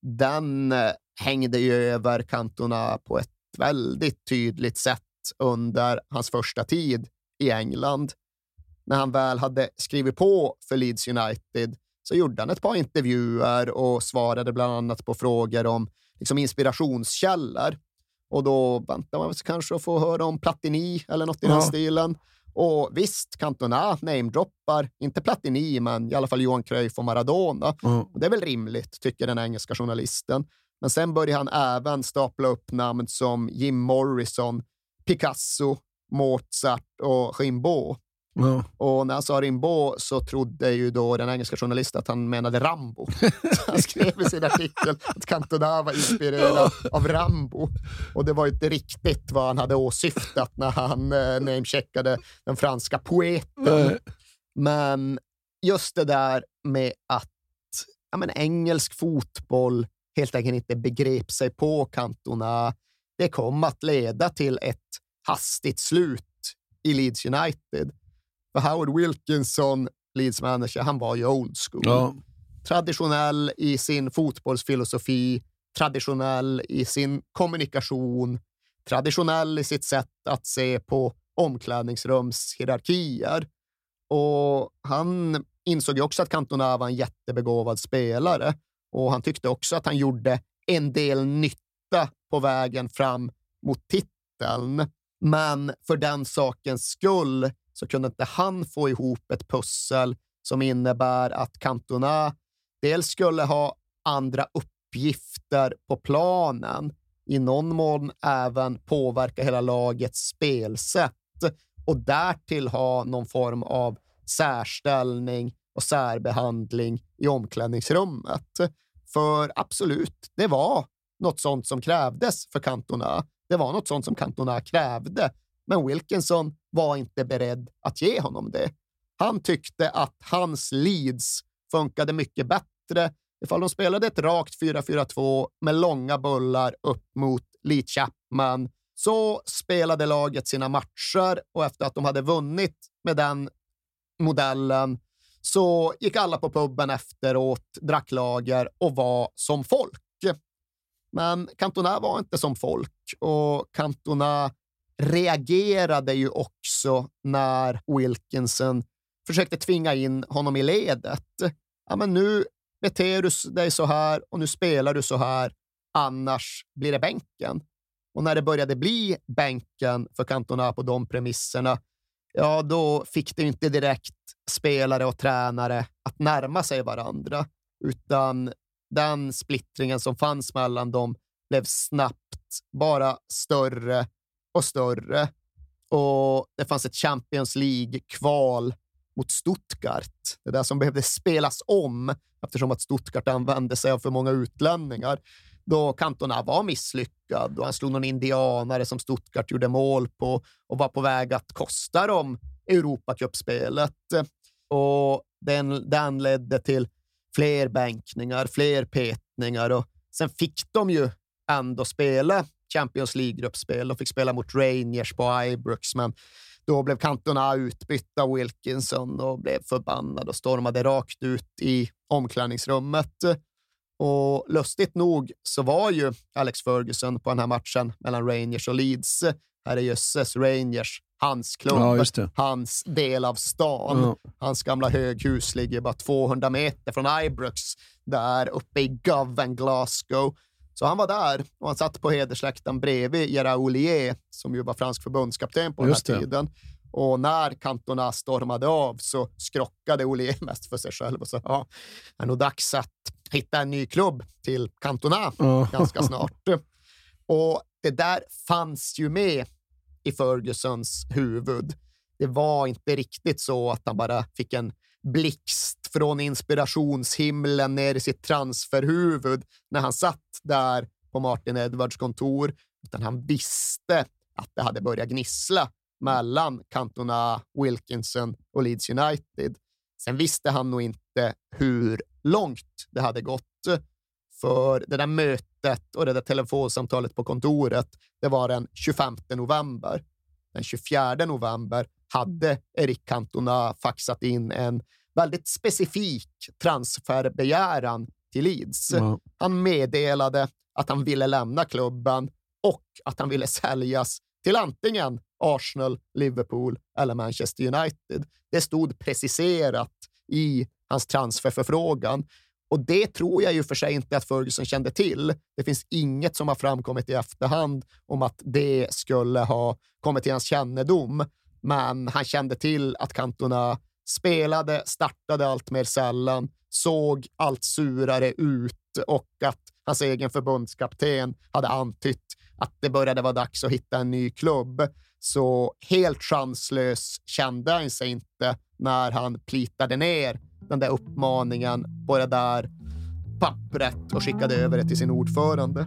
Speaker 3: den eh, hängde ju över kantorna på ett väldigt tydligt sätt under hans första tid i England. När han väl hade skrivit på för Leeds United så gjorde han ett par intervjuer och svarade bland annat på frågor om liksom inspirationskällor. Och då väntar man sig kanske att få höra om Platini eller något i den
Speaker 2: Ja.
Speaker 3: stilen. Och visst, Cantona namedroppar, inte Platini, men i alla fall Johan Cruyff och Maradona.
Speaker 2: Ja.
Speaker 3: Och det är väl rimligt, tycker den engelska journalisten. Men sen börjar han även stapla upp namn som Jim Morrison, Picasso, Mozart och Rimbaud.
Speaker 2: Ja.
Speaker 3: Och när han sa Rimbaud så trodde ju då den engelska journalisten att han menade Rambo. Så han skrev i sin artikel att Cantona var inspirerad av Rambo. Och det var ju inte riktigt vad han hade åsyftat när han eh, namecheckade den franska poeten.
Speaker 2: Nej.
Speaker 3: Men just det där med att ja, men engelsk fotboll helt enkelt inte begrep sig på Cantona, det kom att leda till ett hastigt slut i Leeds United. För Howard Wilkinson, Leeds manager, han var ju old school.
Speaker 2: Ja.
Speaker 3: Traditionell i sin fotbollsfilosofi, traditionell i sin kommunikation, traditionell i sitt sätt att se på omklädningsrumshierarkier. Och han insåg ju också att Cantona var en jättebegåvad spelare och han tyckte också att han gjorde en del nytta på vägen fram mot titeln. Men för den sakens skull så kunde inte han få ihop ett pussel som innebär att Cantona dels skulle ha andra uppgifter på planen, i någon mån även påverka hela lagets spelsätt och därtill ha någon form av särställning och särbehandling i omklädningsrummet. För absolut, det var något sånt som krävdes för Cantona. Det var något sånt som Cantona krävde, men Wilkinson var inte beredd att ge honom det. Han tyckte att hans leads funkade mycket bättre ifall de spelade ett rakt 4-4-2 med långa bullar upp mot Lee Chapman. Så spelade laget sina matcher och efter att de hade vunnit med den modellen så gick alla på puben efteråt, drack lager och var som folk. Men Cantona var inte som folk och Cantona reagerade ju också när Wilkinson försökte tvinga in honom i ledet. Ja, men nu beter du dig så här och nu spelar du så här, annars blir det bänken. Och när det började bli bänken för Cantona på de premisserna, ja, då fick det inte direkt spelare och tränare att närma sig varandra, utan den splittringen som fanns mellan dem blev snabbt bara större och större. Och det fanns ett Champions League-kval mot Stuttgart. Det där som behövde spelas om eftersom att Stuttgart använde sig av för många utlänningar. Då Cantona var misslyckad och han slog någon indianare som Stuttgart gjorde mål på och var på väg att kosta dem Europacupspelet. Och den, den ledde till fler bänkningar, fler petningar och sen fick de ju ändå spela Champions League-gruppspel. De fick spela mot Rangers på Ibrox, men då blev Cantona utbytt av Wilkinson och blev förbannad och stormade rakt ut i omklädningsrummet. Och lustigt nog så var ju Alex Ferguson på den här matchen mellan Rangers och Leeds. Herrejösses, Rangers, hans klubb,
Speaker 2: Ja,
Speaker 3: hans del av stan.
Speaker 2: Ja.
Speaker 3: Hans gamla höghus ligger bara 200 meter från Ibrox, där uppe i Govan, Glasgow. Så han var där och han satt på hedersläktaren bredvid Gerard Ollier, som ju var fransk förbundskapten på
Speaker 2: Just
Speaker 3: den
Speaker 2: det.
Speaker 3: här tiden. Och när Cantona stormade av så skrockade Ollier mest för sig själv och sa ja, det är nog dags att hitta en ny klubb till Cantona
Speaker 2: Ja.
Speaker 3: ganska snart. Och det där fanns ju med i Fergusons huvud. Det var inte riktigt så att han bara fick en blixt från inspirationshimlen ner i sitt transferhuvud när han satt där på Martin Edwards kontor, utan han visste att det hade börjat gnissla mellan Cantona, Wilkinson och Leeds United. Sen visste han nog inte hur långt det hade gått, för det där mötet och det där telefonsamtalet på kontoret, det var den 25 november. Den 24 november hade Eric Cantona faxat in en väldigt specifik transferbegäran till Leeds.
Speaker 2: Ja.
Speaker 3: Han meddelade att han ville lämna klubben och att han ville säljas till antingen Arsenal, Liverpool eller Manchester United. Det stod preciserat i hans transferförfrågan. Och det tror jag ju för sig inte att Ferguson kände till. Det finns inget som har framkommit i efterhand om att det skulle ha kommit till hans kännedom. Men han kände till att Cantona spelade, startade allt mer sällan, såg allt surare ut och att hans egen förbundskapten hade antytt att det började vara dags att hitta en ny klubb. Så helt chanslös kände han sig inte när han plitade ner den där uppmaningen på det där pappret och skickade över det till sin ordförande.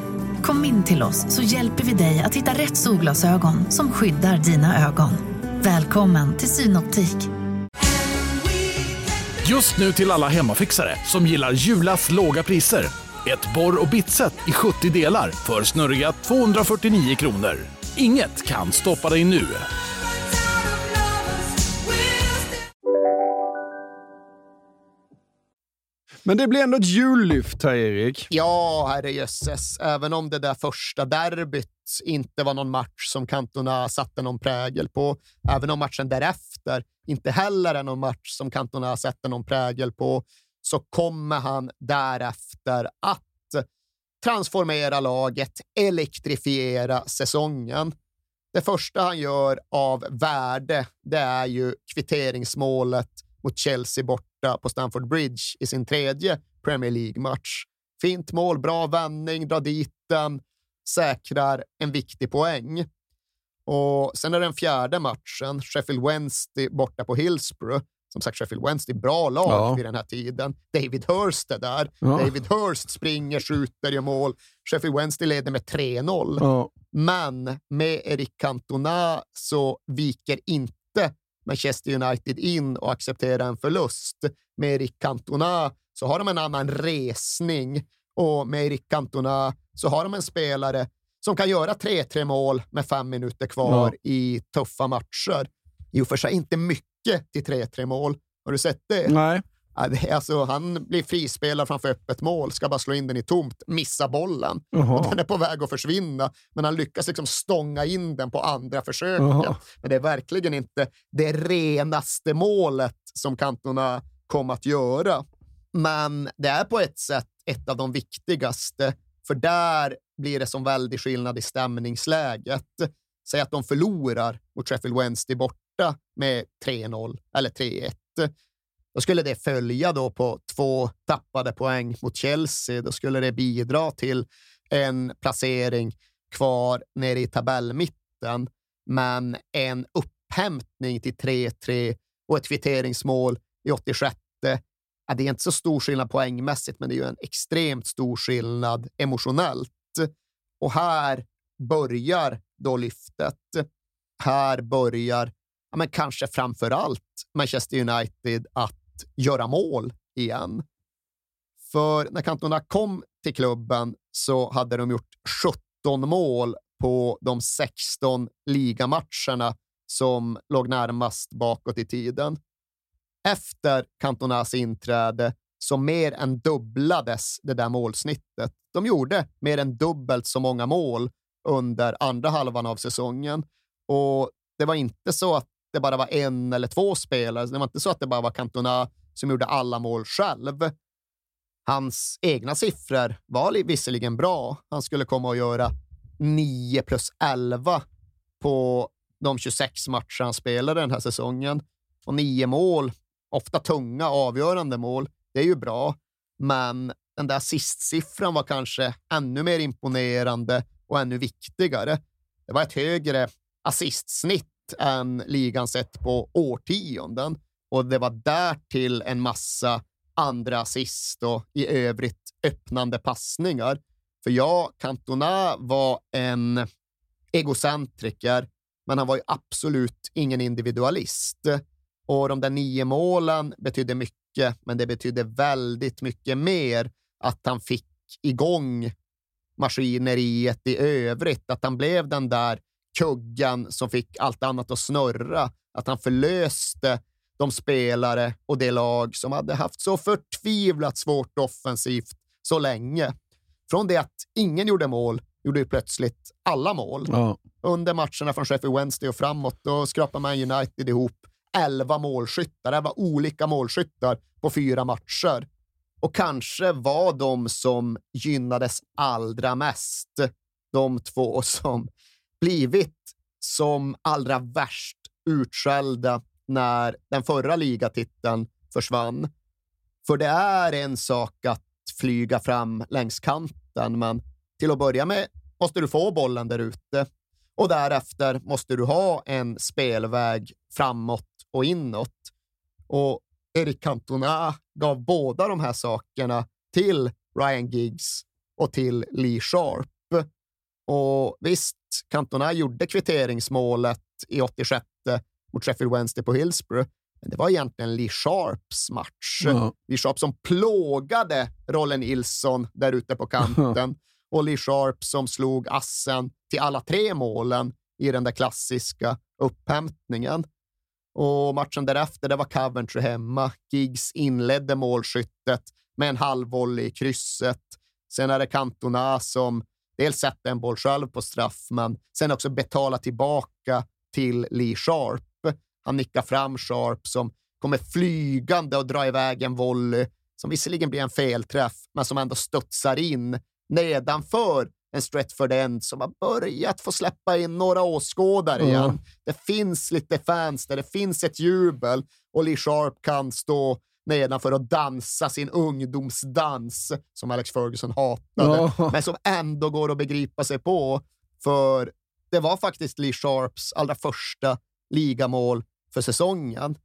Speaker 6: Kom in till oss så hjälper vi dig att hitta rätt solglasögon som skyddar dina ögon. Välkommen till Synoptik.
Speaker 7: Just nu till alla hemmafixare som gillar Julas låga priser. Ett borr och bitset i 70 delar för snurriga 249 kronor. Inget kan stoppa dig nu.
Speaker 2: Men det blir ändå ett jullyft här, Erik.
Speaker 3: Ja, herrejösses. Även om det där första derbyt inte var någon match som Cantona satte någon prägel på, även om matchen därefter inte heller är någon match som Cantona sätter någon prägel på, så kommer han därefter att transformera laget, elektrifiera säsongen. Det första han gör av värde, det är ju kvitteringsmålet mot Chelsea borta på Stamford Bridge i sin tredje Premier League-match. Fint mål, bra vändning, drar dit den, säkrar en viktig poäng. Och sen är det den fjärde matchen, Sheffield Wednesday borta på Hillsborough. Som sagt, Sheffield Wednesday, bra lag
Speaker 2: Ja.
Speaker 3: vid den här tiden. David Hurst är där.
Speaker 2: Ja.
Speaker 3: David Hurst springer, skjuter, gör mål. Sheffield Wednesday leder med 3-0.
Speaker 2: Ja.
Speaker 3: Men med Eric Cantona så viker inte Manchester United in och acceptera en förlust. Med Eric Cantona så har de en annan resning och med Eric Cantona så har de en spelare som kan göra 3-3 mål med fem minuter kvar i tuffa matcher. I och för sig inte mycket till 3-3 mål. Har du sett det?
Speaker 2: Nej.
Speaker 3: Är Alltså, han blir frispelad framför öppet mål, ska bara slå in den i tomt, missa bollen. Och den är på väg att försvinna, men han lyckas liksom stånga in den på andra försöket.
Speaker 2: Jaha.
Speaker 3: Men det är verkligen inte det renaste målet som Cantona kom att göra. Men det är på ett sätt ett av de viktigaste, för där blir det som väldig skillnad i stämningsläget. Säg att de förlorar mot Sheffield Wednesday borta med 3-0 eller 3-1. Då skulle det följa då på två tappade poäng mot Chelsea. Då skulle det bidra till en placering kvar nere i tabellmitten, men en upphämtning till 3-3 och ett kvitteringsmål i 86. Ja, det är inte så stor skillnad poängmässigt, men det är ju en extremt stor skillnad emotionellt. Och här börjar då lyftet. Här börjar, ja, men kanske framför allt Manchester United att göra mål igen. För när Cantona kom till klubben så hade de gjort 17 mål på de 16 ligamatcherna som låg närmast bakåt i tiden. Efter Cantonas inträde så mer än dubblades det där målsnittet. De gjorde mer än dubbelt så många mål under andra halvan av säsongen. Och det var inte så att det bara var en eller två spelare. Det var inte så att det bara var Cantona som gjorde alla mål själv. Hans egna siffror var visserligen bra. Han skulle komma att göra 9 plus 11 på de 26 matcher han spelade den här säsongen. Och nio mål, ofta tunga, avgörande mål, det är ju bra. Men den där assistsiffran var kanske ännu mer imponerande och ännu viktigare. Det var ett högre assistsnitt än ligan sett på årtionden och det var därtill en massa andra assist och i övrigt öppnande passningar. För ja, Cantona var en egocentriker, men han var ju absolut ingen individualist. Och de där nio målen betydde mycket, men det betydde väldigt mycket mer att han fick igång maskineriet i övrigt, att han blev den där kuggen som fick allt annat att snurra, att han förlöste de spelare och det lag som hade haft så förtvivlat svårt offensivt så länge. Från det att ingen gjorde mål gjorde ju plötsligt alla mål.
Speaker 2: Ja.
Speaker 3: Under matcherna från Sheffield Wednesday och framåt, då skrapade man United ihop 11 målskyttar. Det var olika målskyttar på fyra matcher. Och kanske var de som gynnades allra mest de två som blivit som allra värst utskällda när den förra ligatiteln försvann. För det är en sak att flyga fram längs kanten, men till att börja med måste du få bollen där ute och därefter måste du ha en spelväg framåt och inåt. Och Eric Cantona gav båda de här sakerna till Ryan Giggs och till Lee Sharp. Och visst, Cantona gjorde kvitteringsmålet i 86 mot Sheffield Wednesday på Hillsborough, men det var egentligen Lee Sharps match.
Speaker 2: Ja.
Speaker 3: Lee Sharp som plågade Rolle Nilsson där ute på kanten och Lee Sharp som slog assen till alla tre målen i den där klassiska upphämtningen. Och matchen därefter, det var Coventry hemma. Giggs inledde målskyttet med en halvvolley i krysset. Sen är det Cantona som dels sätter en boll själv på straff, men sen också betalar tillbaka till Lee Sharp. Han nickar fram Sharp som kommer flygande och drar iväg en volley som visserligen blir en felträff, men som ändå studsar in nedanför en Stretford End som har börjat få släppa in några åskådare igen. Det finns lite fans där, det finns ett jubel och Lee Sharp kan stå nedanför och dansa sin ungdomsdans som Alex Ferguson hatade,
Speaker 2: Ja.
Speaker 3: men som ändå går att begripa sig på. För det var faktiskt Lee Sharps allra första ligamål för säsongen.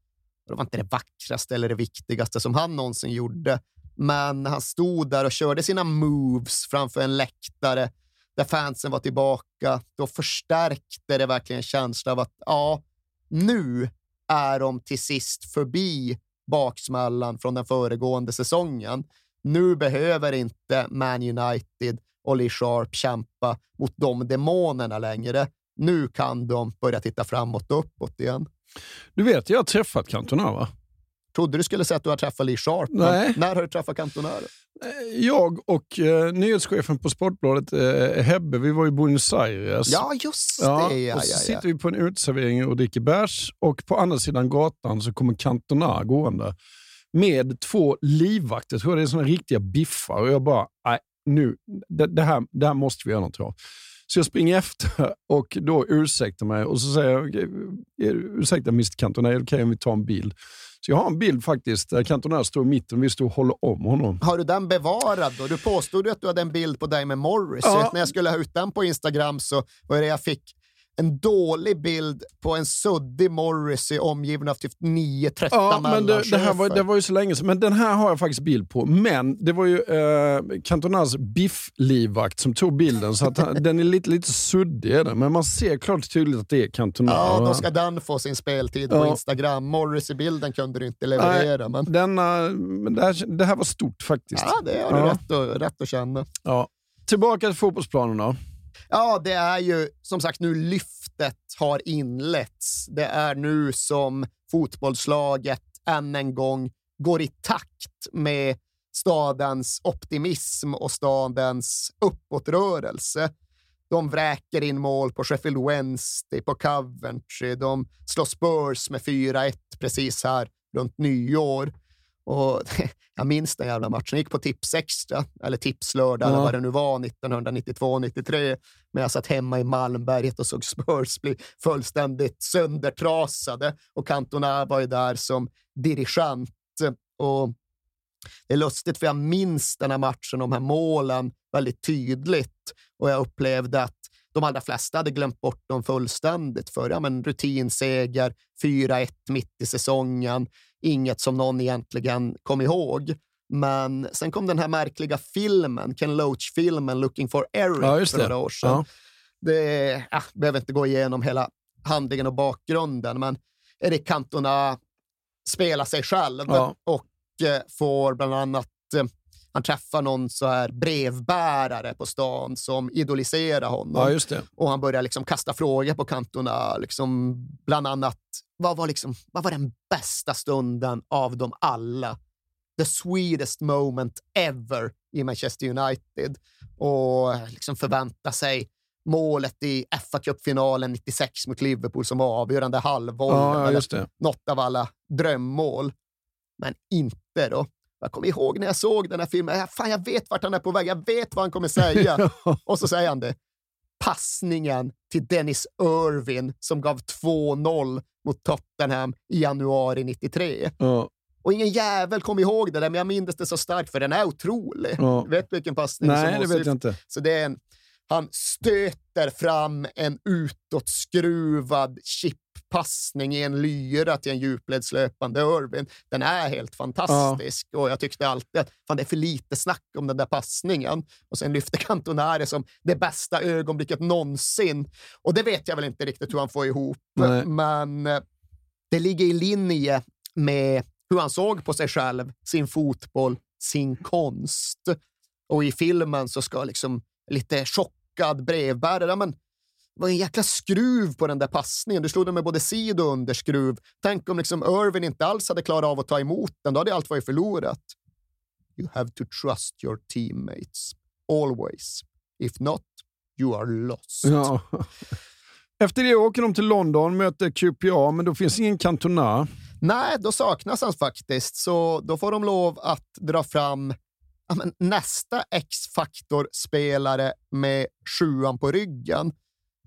Speaker 3: Det var inte det vackraste eller det viktigaste som han någonsin gjorde, men han stod där och körde sina moves framför en läktare där fansen var tillbaka. Då förstärkte det verkligen känslan av att ja, nu är de till sist förbi baksmällan från den föregående säsongen. Nu behöver inte Man United och Lee Sharp kämpa mot de demonerna längre. Nu kan de börja titta framåt och uppåt igen.
Speaker 2: Du vet, jag har träffat Cantona va?
Speaker 3: Trodde du skulle säga att du har träffat Lee Sharp.
Speaker 2: Nej.
Speaker 3: När har du träffat Cantona? då?
Speaker 2: Jag och eh, nyhetschefen på Sportbladet, eh, Hebbe, vi var i Buenos Aires.
Speaker 3: Ja, just
Speaker 2: Ja,
Speaker 3: det. Ja,
Speaker 2: och så
Speaker 3: ja,
Speaker 2: sitter vi på en uteservering och dricker bärs och på andra sidan gatan så kommer Cantona gående med två livvakter. Jag tror det är såna riktiga biffar och jag bara, nej, nu, det, det, här, det här måste vi göra något av. Så jag springer efter och då ursäktar mig och så säger jag, "Okej, ursäkta Mr Cantona, är det okej om vi tar en bild? Så jag har en bild faktiskt där Cantona står i mitten och vi står och håller om honom.
Speaker 3: Har du den bevarad då? Du påstod ju att du hade en bild på dig med Morris.
Speaker 2: Ja.
Speaker 3: När jag skulle ha ut den på Instagram så var det jag fick en dålig bild på en suddig Morrissey omgiven av typ 9-13
Speaker 2: Ja, men det, det, här var, det var ju så länge sedan. Men den här har jag faktiskt bild på. Men det var ju eh, Cantonas bifflivvakt som tog bilden, så han, den är lite, lite suddig. Är den, men man ser klart och tydligt att det är Cantona.
Speaker 3: Ja, då ska den få sin speltid på
Speaker 2: Ja.
Speaker 3: Instagram. Morrissey-bilden kunde du inte leverera. men...
Speaker 2: Denna, men det, här, det här var stort faktiskt.
Speaker 3: Ja, det har du rätt, att, rätt att känna.
Speaker 2: Ja. Tillbaka till fotbollsplanen då.
Speaker 3: Ja, det är ju som sagt nu lyftet har inletts. Det är nu som fotbollslaget än en gång går i takt med stadens optimism och stadens uppåtrörelse. De vräker in mål på Sheffield Wednesday, på Coventry. De slår Spurs med 4-1 precis här runt nyår. Och jag minns den jävla matchen. Jag gick på Tips Extra, eller Tipslördag, eller
Speaker 2: Ja.
Speaker 3: vad det nu var, 1992-93. Men jag satt hemma i Malmberget och såg Spurs bli fullständigt söndertrasade. Och Cantona var ju där som dirigent. Och det är lustigt, för jag minns den här matchen, de här målen, väldigt tydligt. Och jag upplevde att de allra flesta hade glömt bort dem fullständigt. För ja, men rutinseger, 4-1 mitt i säsongen, inget som någon egentligen kom ihåg. Men sen kom den här märkliga filmen, Ken Loach-filmen Looking for Eric
Speaker 2: Ja,
Speaker 3: för några år sedan.
Speaker 2: Ja.
Speaker 3: Det ja, behöver inte gå igenom hela handlingen och bakgrunden, men Eric Cantona spelar sig själv
Speaker 2: Ja.
Speaker 3: och eh, får bland annat eh, han träffar någon så här brevbärare på stan som idoliserar honom.
Speaker 2: Ja.
Speaker 3: Och han börjar liksom kasta frågor på Cantona. Liksom, bland annat, vad var, liksom, vad var den bästa stunden av dem alla? The sweetest moment ever i Manchester United. Och liksom förvänta sig målet i fa Cup-finalen 96 mot Liverpool som var avgörande halvvolley.
Speaker 2: Ja, ja.
Speaker 3: Något av alla drömmål. Men inte då. Jag kommer ihåg när jag såg den här filmen. Ja, Fan, jag vet vart han är på väg. Jag vet vad han kommer säga. Och så säger han det. Passningen till Dennis Irvin som gav 2-0 mot Tottenham i januari 93.
Speaker 2: Ja.
Speaker 3: Och ingen jävel kom ihåg det där, men jag minns det så starkt för den är otrolig.
Speaker 2: Ja.
Speaker 3: Vet du vilken passning
Speaker 2: Nej,
Speaker 3: som
Speaker 2: det vet jag inte.
Speaker 3: Så det är en, han stöter fram en utåtskruvad chippassning i en lyra till en djupledslöpande Irvin. Den är helt fantastisk och jag tyckte alltid att fan, det är för lite snack om den där passningen. Och sen lyfter Cantona det som det bästa ögonblicket någonsin. Och det vet jag väl inte riktigt hur han får ihop,
Speaker 2: Nej.
Speaker 3: men eh, det ligger i linje med hur han såg på sig själv, sin fotboll, sin konst. Och i filmen så ska liksom lite chockad brevbärare, men det var en jäkla skruv på den där passningen. Du slog den med både sid och underskruv. Tänk om liksom Irvin inte alls hade klarat av att ta emot den. Då hade allt varit förlorat. You have to trust your teammates. Always. If not, you are lost.
Speaker 2: Ja. Efter det åker de till London, möter QPA, men då finns ingen Cantona.
Speaker 3: Nej, då saknas han faktiskt, så då får de lov att dra fram men, nästa X-faktor-spelare med sjuan på ryggen.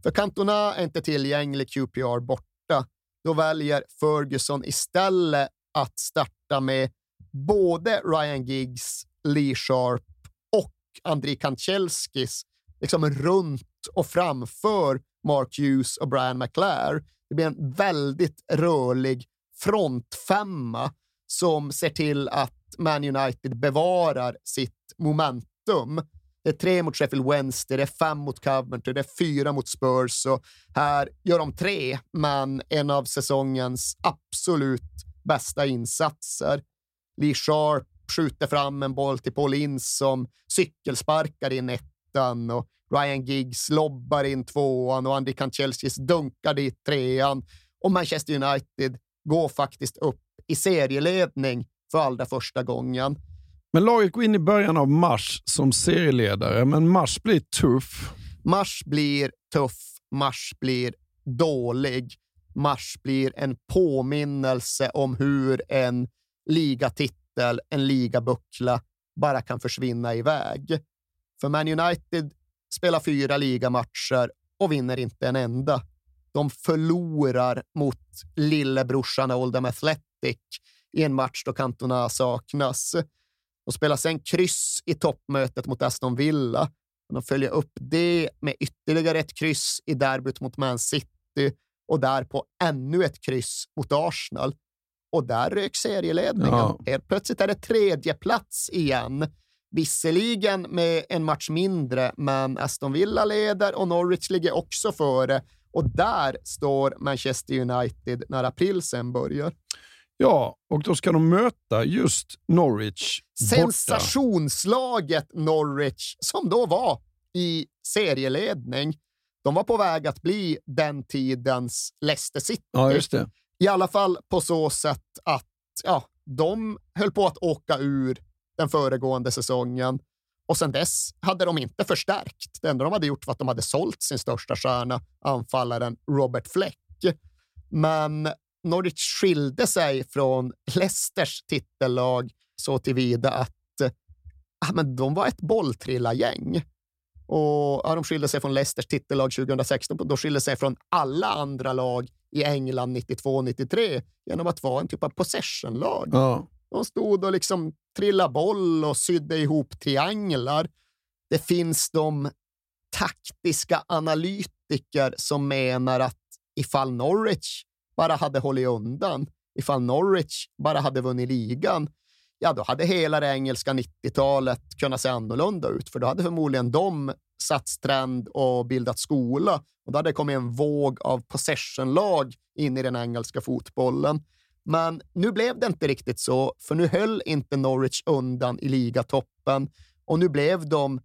Speaker 3: För Cantona är inte tillgänglig, QPR borta. Då väljer Ferguson istället att starta med både Ryan Giggs, Lee Sharp och Andrei Kanchelskis liksom runt och framför Mark Hughes och Brian McClare. Det blir en väldigt rörlig frontfemma som ser till att man United bevarar sitt momentum. Det är tre mot Sheffield Wednesday, det är fem mot Coventry, det är fyra mot Spurs och här gör de tre, men en av säsongens absolut bästa insatser. Lee Sharp skjuter fram en boll till Paul Ince som cykelsparkar in ettan och Ryan Giggs lobbar in tvåan och Andy Kanchelskis dunkar dit trean och Manchester United går faktiskt upp i serieledning för allra första gången.
Speaker 2: Men laget går in i början av mars som serieledare, men mars blir tuff.
Speaker 3: Mars blir tuff, mars blir dålig. Mars blir en påminnelse om hur en ligatitel, en ligabuckla, bara kan försvinna iväg. För Man United spelar fyra ligamatcher och vinner inte en enda. De förlorar mot lillebrorsan Oldham Athletic i en match då Cantona saknas. De spelar sen kryss i toppmötet mot Aston Villa. De följer upp det med ytterligare ett kryss i derbyt mot Man City och därpå ännu ett kryss mot Arsenal. Och där rök serieledningen.
Speaker 2: Ja.
Speaker 3: Helt plötsligt är det tredje plats igen. Visserligen med en match mindre, men Aston Villa leder och Norwich ligger också före. Och där står Manchester United när april sen börjar.
Speaker 2: Ja, och då ska de möta just Norwich borta.
Speaker 3: Sensationslaget Norwich, som då var i serieledning. De var på väg att bli den tidens Leicester City.
Speaker 2: Ja, just det.
Speaker 3: I alla fall på så sätt att ja, de höll på att åka ur den föregående säsongen och sen dess hade de inte förstärkt. Det enda de hade gjort var att de hade sålt sin största stjärna, anfallaren Robert Fleck. Men Norwich skilde sig från Leicesters titellag så tillvida att ja, men de var ett bolltrillargäng. Och ja, de skilde sig från Leicesters titellag 2016, då skilde sig från alla andra lag i England 92-93 genom att vara en typ av possessionlag.
Speaker 2: Ja.
Speaker 3: De stod och liksom trillade boll och sydde ihop trianglar. Det finns de taktiska analytiker som menar att ifall Norwich bara hade hållit undan, ifall Norwich bara hade vunnit ligan, ja, då hade hela det engelska 90-talet kunnat se annorlunda ut, för då hade förmodligen de satt strand och bildat skola och då hade det kommit en våg av possessionlag in i den engelska fotbollen. Men nu blev det inte riktigt så, för nu höll inte Norwich undan i ligatoppen och nu blev de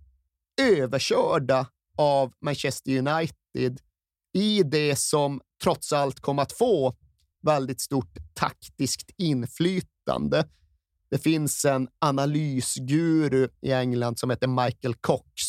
Speaker 3: överkörda av Manchester United i det som trots allt kom att få väldigt stort taktiskt inflytande. Det finns en analysguru i England som heter Michael Cox,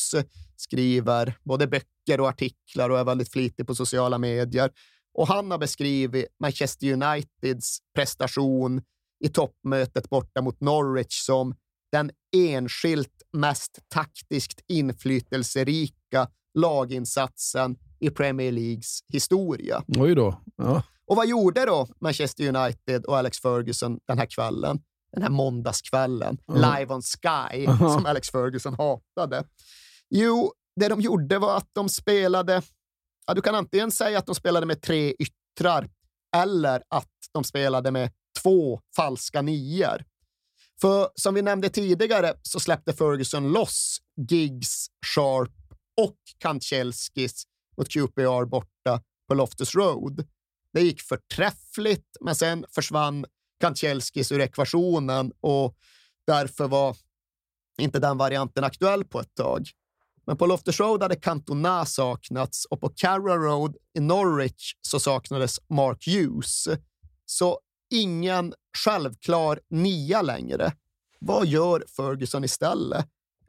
Speaker 3: skriver både böcker och artiklar och är väldigt flitig på sociala medier. Och han har beskrivit Manchester Uniteds prestation i toppmötet borta mot Norwich som den enskilt mest taktiskt inflytelserika laginsatsen i Premier Leagues historia.
Speaker 2: Oj då. Ja.
Speaker 3: Och vad gjorde då Manchester United och Alex Ferguson den här kvällen? Den här måndagskvällen,
Speaker 2: Mm.
Speaker 3: live on Sky,
Speaker 2: Aha.
Speaker 3: som Alex Ferguson hatade. Jo, det de gjorde var att de spelade, ja, du kan antingen säga att de spelade med tre yttrar eller att de spelade med två falska nior. För som vi nämnde tidigare så släppte Ferguson loss Giggs, Sharp och Kantjelskis mot QPR borta på Loftus Road. Det gick förträffligt, men sen försvann Kantjelskis ur ekvationen och därför var inte den varianten aktuell på ett tag. Men på Loftus Road hade Cantona saknats och på Carrow Road i Norwich så saknades Mark Hughes. Så ingen självklar nia längre. Vad gör Ferguson istället?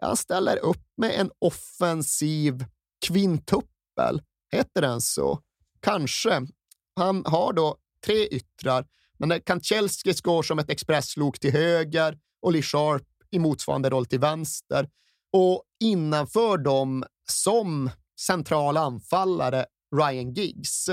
Speaker 3: Han ställer upp med en offensiv kvintuppel. Heter den så? Kanske. Han har då tre yttrar, men när Kanchelskis går som ett expresslok till höger och Lee Sharp i motsvarande roll till vänster. Och innanför dem som central anfallare Ryan Giggs.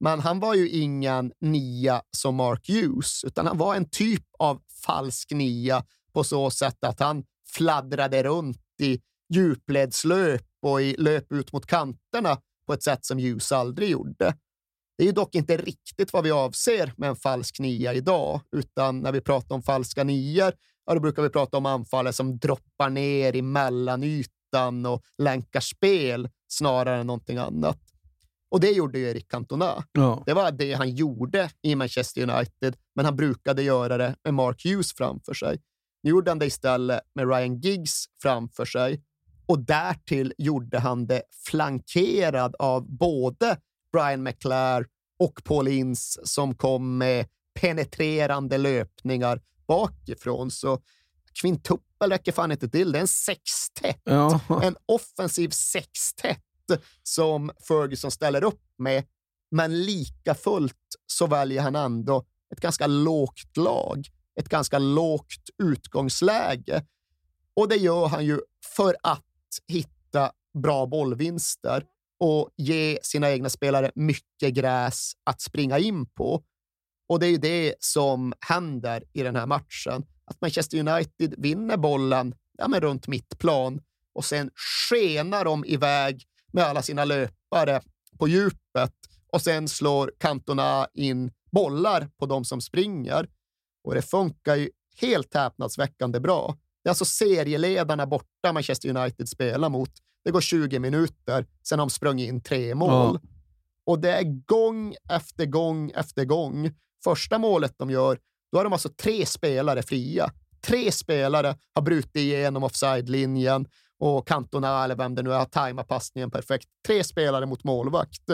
Speaker 3: Men han var ju ingen nia som Mark Hughes, utan han var en typ av falsk nia på så sätt att han fladdrade runt i djupledslöp och i löp ut mot kanterna på ett sätt som Hughes aldrig gjorde. Det är ju dock inte riktigt vad vi avser med en falsk nia idag, utan när vi pratar om falska nior, ja, då brukar vi prata om anfallare som droppar ner i mellanytan ytan och länkar spel snarare än någonting annat. Och det gjorde ju Erik Cantona.
Speaker 2: Ja.
Speaker 3: Det var det han gjorde i Manchester United, men han brukade göra det med Mark Hughes framför sig. Nu gjorde han det istället med Ryan Giggs framför sig och därtill gjorde han det flankerad av både Brian McClare och Paul Ince som kom med penetrerande löpningar bakifrån. Så kvintupel räcker fan inte till. Det är en sextett.
Speaker 2: Ja.
Speaker 3: En offensiv sextett som Ferguson ställer upp med. Men lika fullt så väljer han ändå ett ganska lågt lag, ett ganska lågt utgångsläge. Och det gör han ju för att hitta bra bollvinster och ge sina egna spelare mycket gräs att springa in på. Och det är ju det som händer i den här matchen. Att Manchester United vinner bollen ja, men runt mittplan och sen skenar de iväg med alla sina löpare på djupet och sen slår Cantona in bollar på de som springer. Och det funkar ju helt häpnadsväckande bra. Det är alltså serieledarna borta Manchester United spelar mot. Det går 20 minuter, sen har de sprungit in tre mål.
Speaker 2: Ja.
Speaker 3: Och det är gång efter gång efter gång. Första målet de gör, då har de alltså tre spelare fria. Tre spelare har brutit igenom offside-linjen och Cantona, eller vem det nu är, har tajmat passningen perfekt. Tre spelare mot målvakt.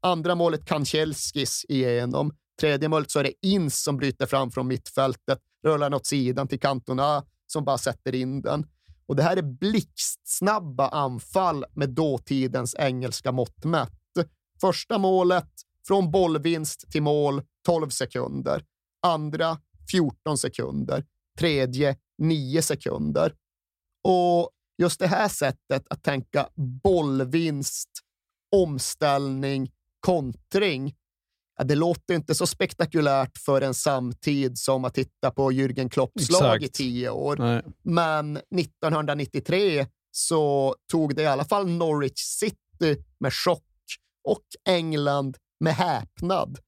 Speaker 3: Andra målet kan Chelskis igenom. Tredje målet så är det Ins som bryter fram från mittfältet, rullar den åt sidan till Cantona som bara sätter in den. Och det här är blixtsnabba anfall med dåtidens engelska mått mätt. Första målet, från bollvinst till mål, 12 sekunder. Andra, 14 sekunder. Tredje, 9 sekunder. Och just det här sättet att tänka bollvinst, omställning, kontring, ja, det låter inte så spektakulärt för en samtid som att titta på Jürgen Klopps lag i tio år.
Speaker 2: Nej.
Speaker 3: Men 1993 så tog det i alla fall Norwich City med chock och England med häpnad.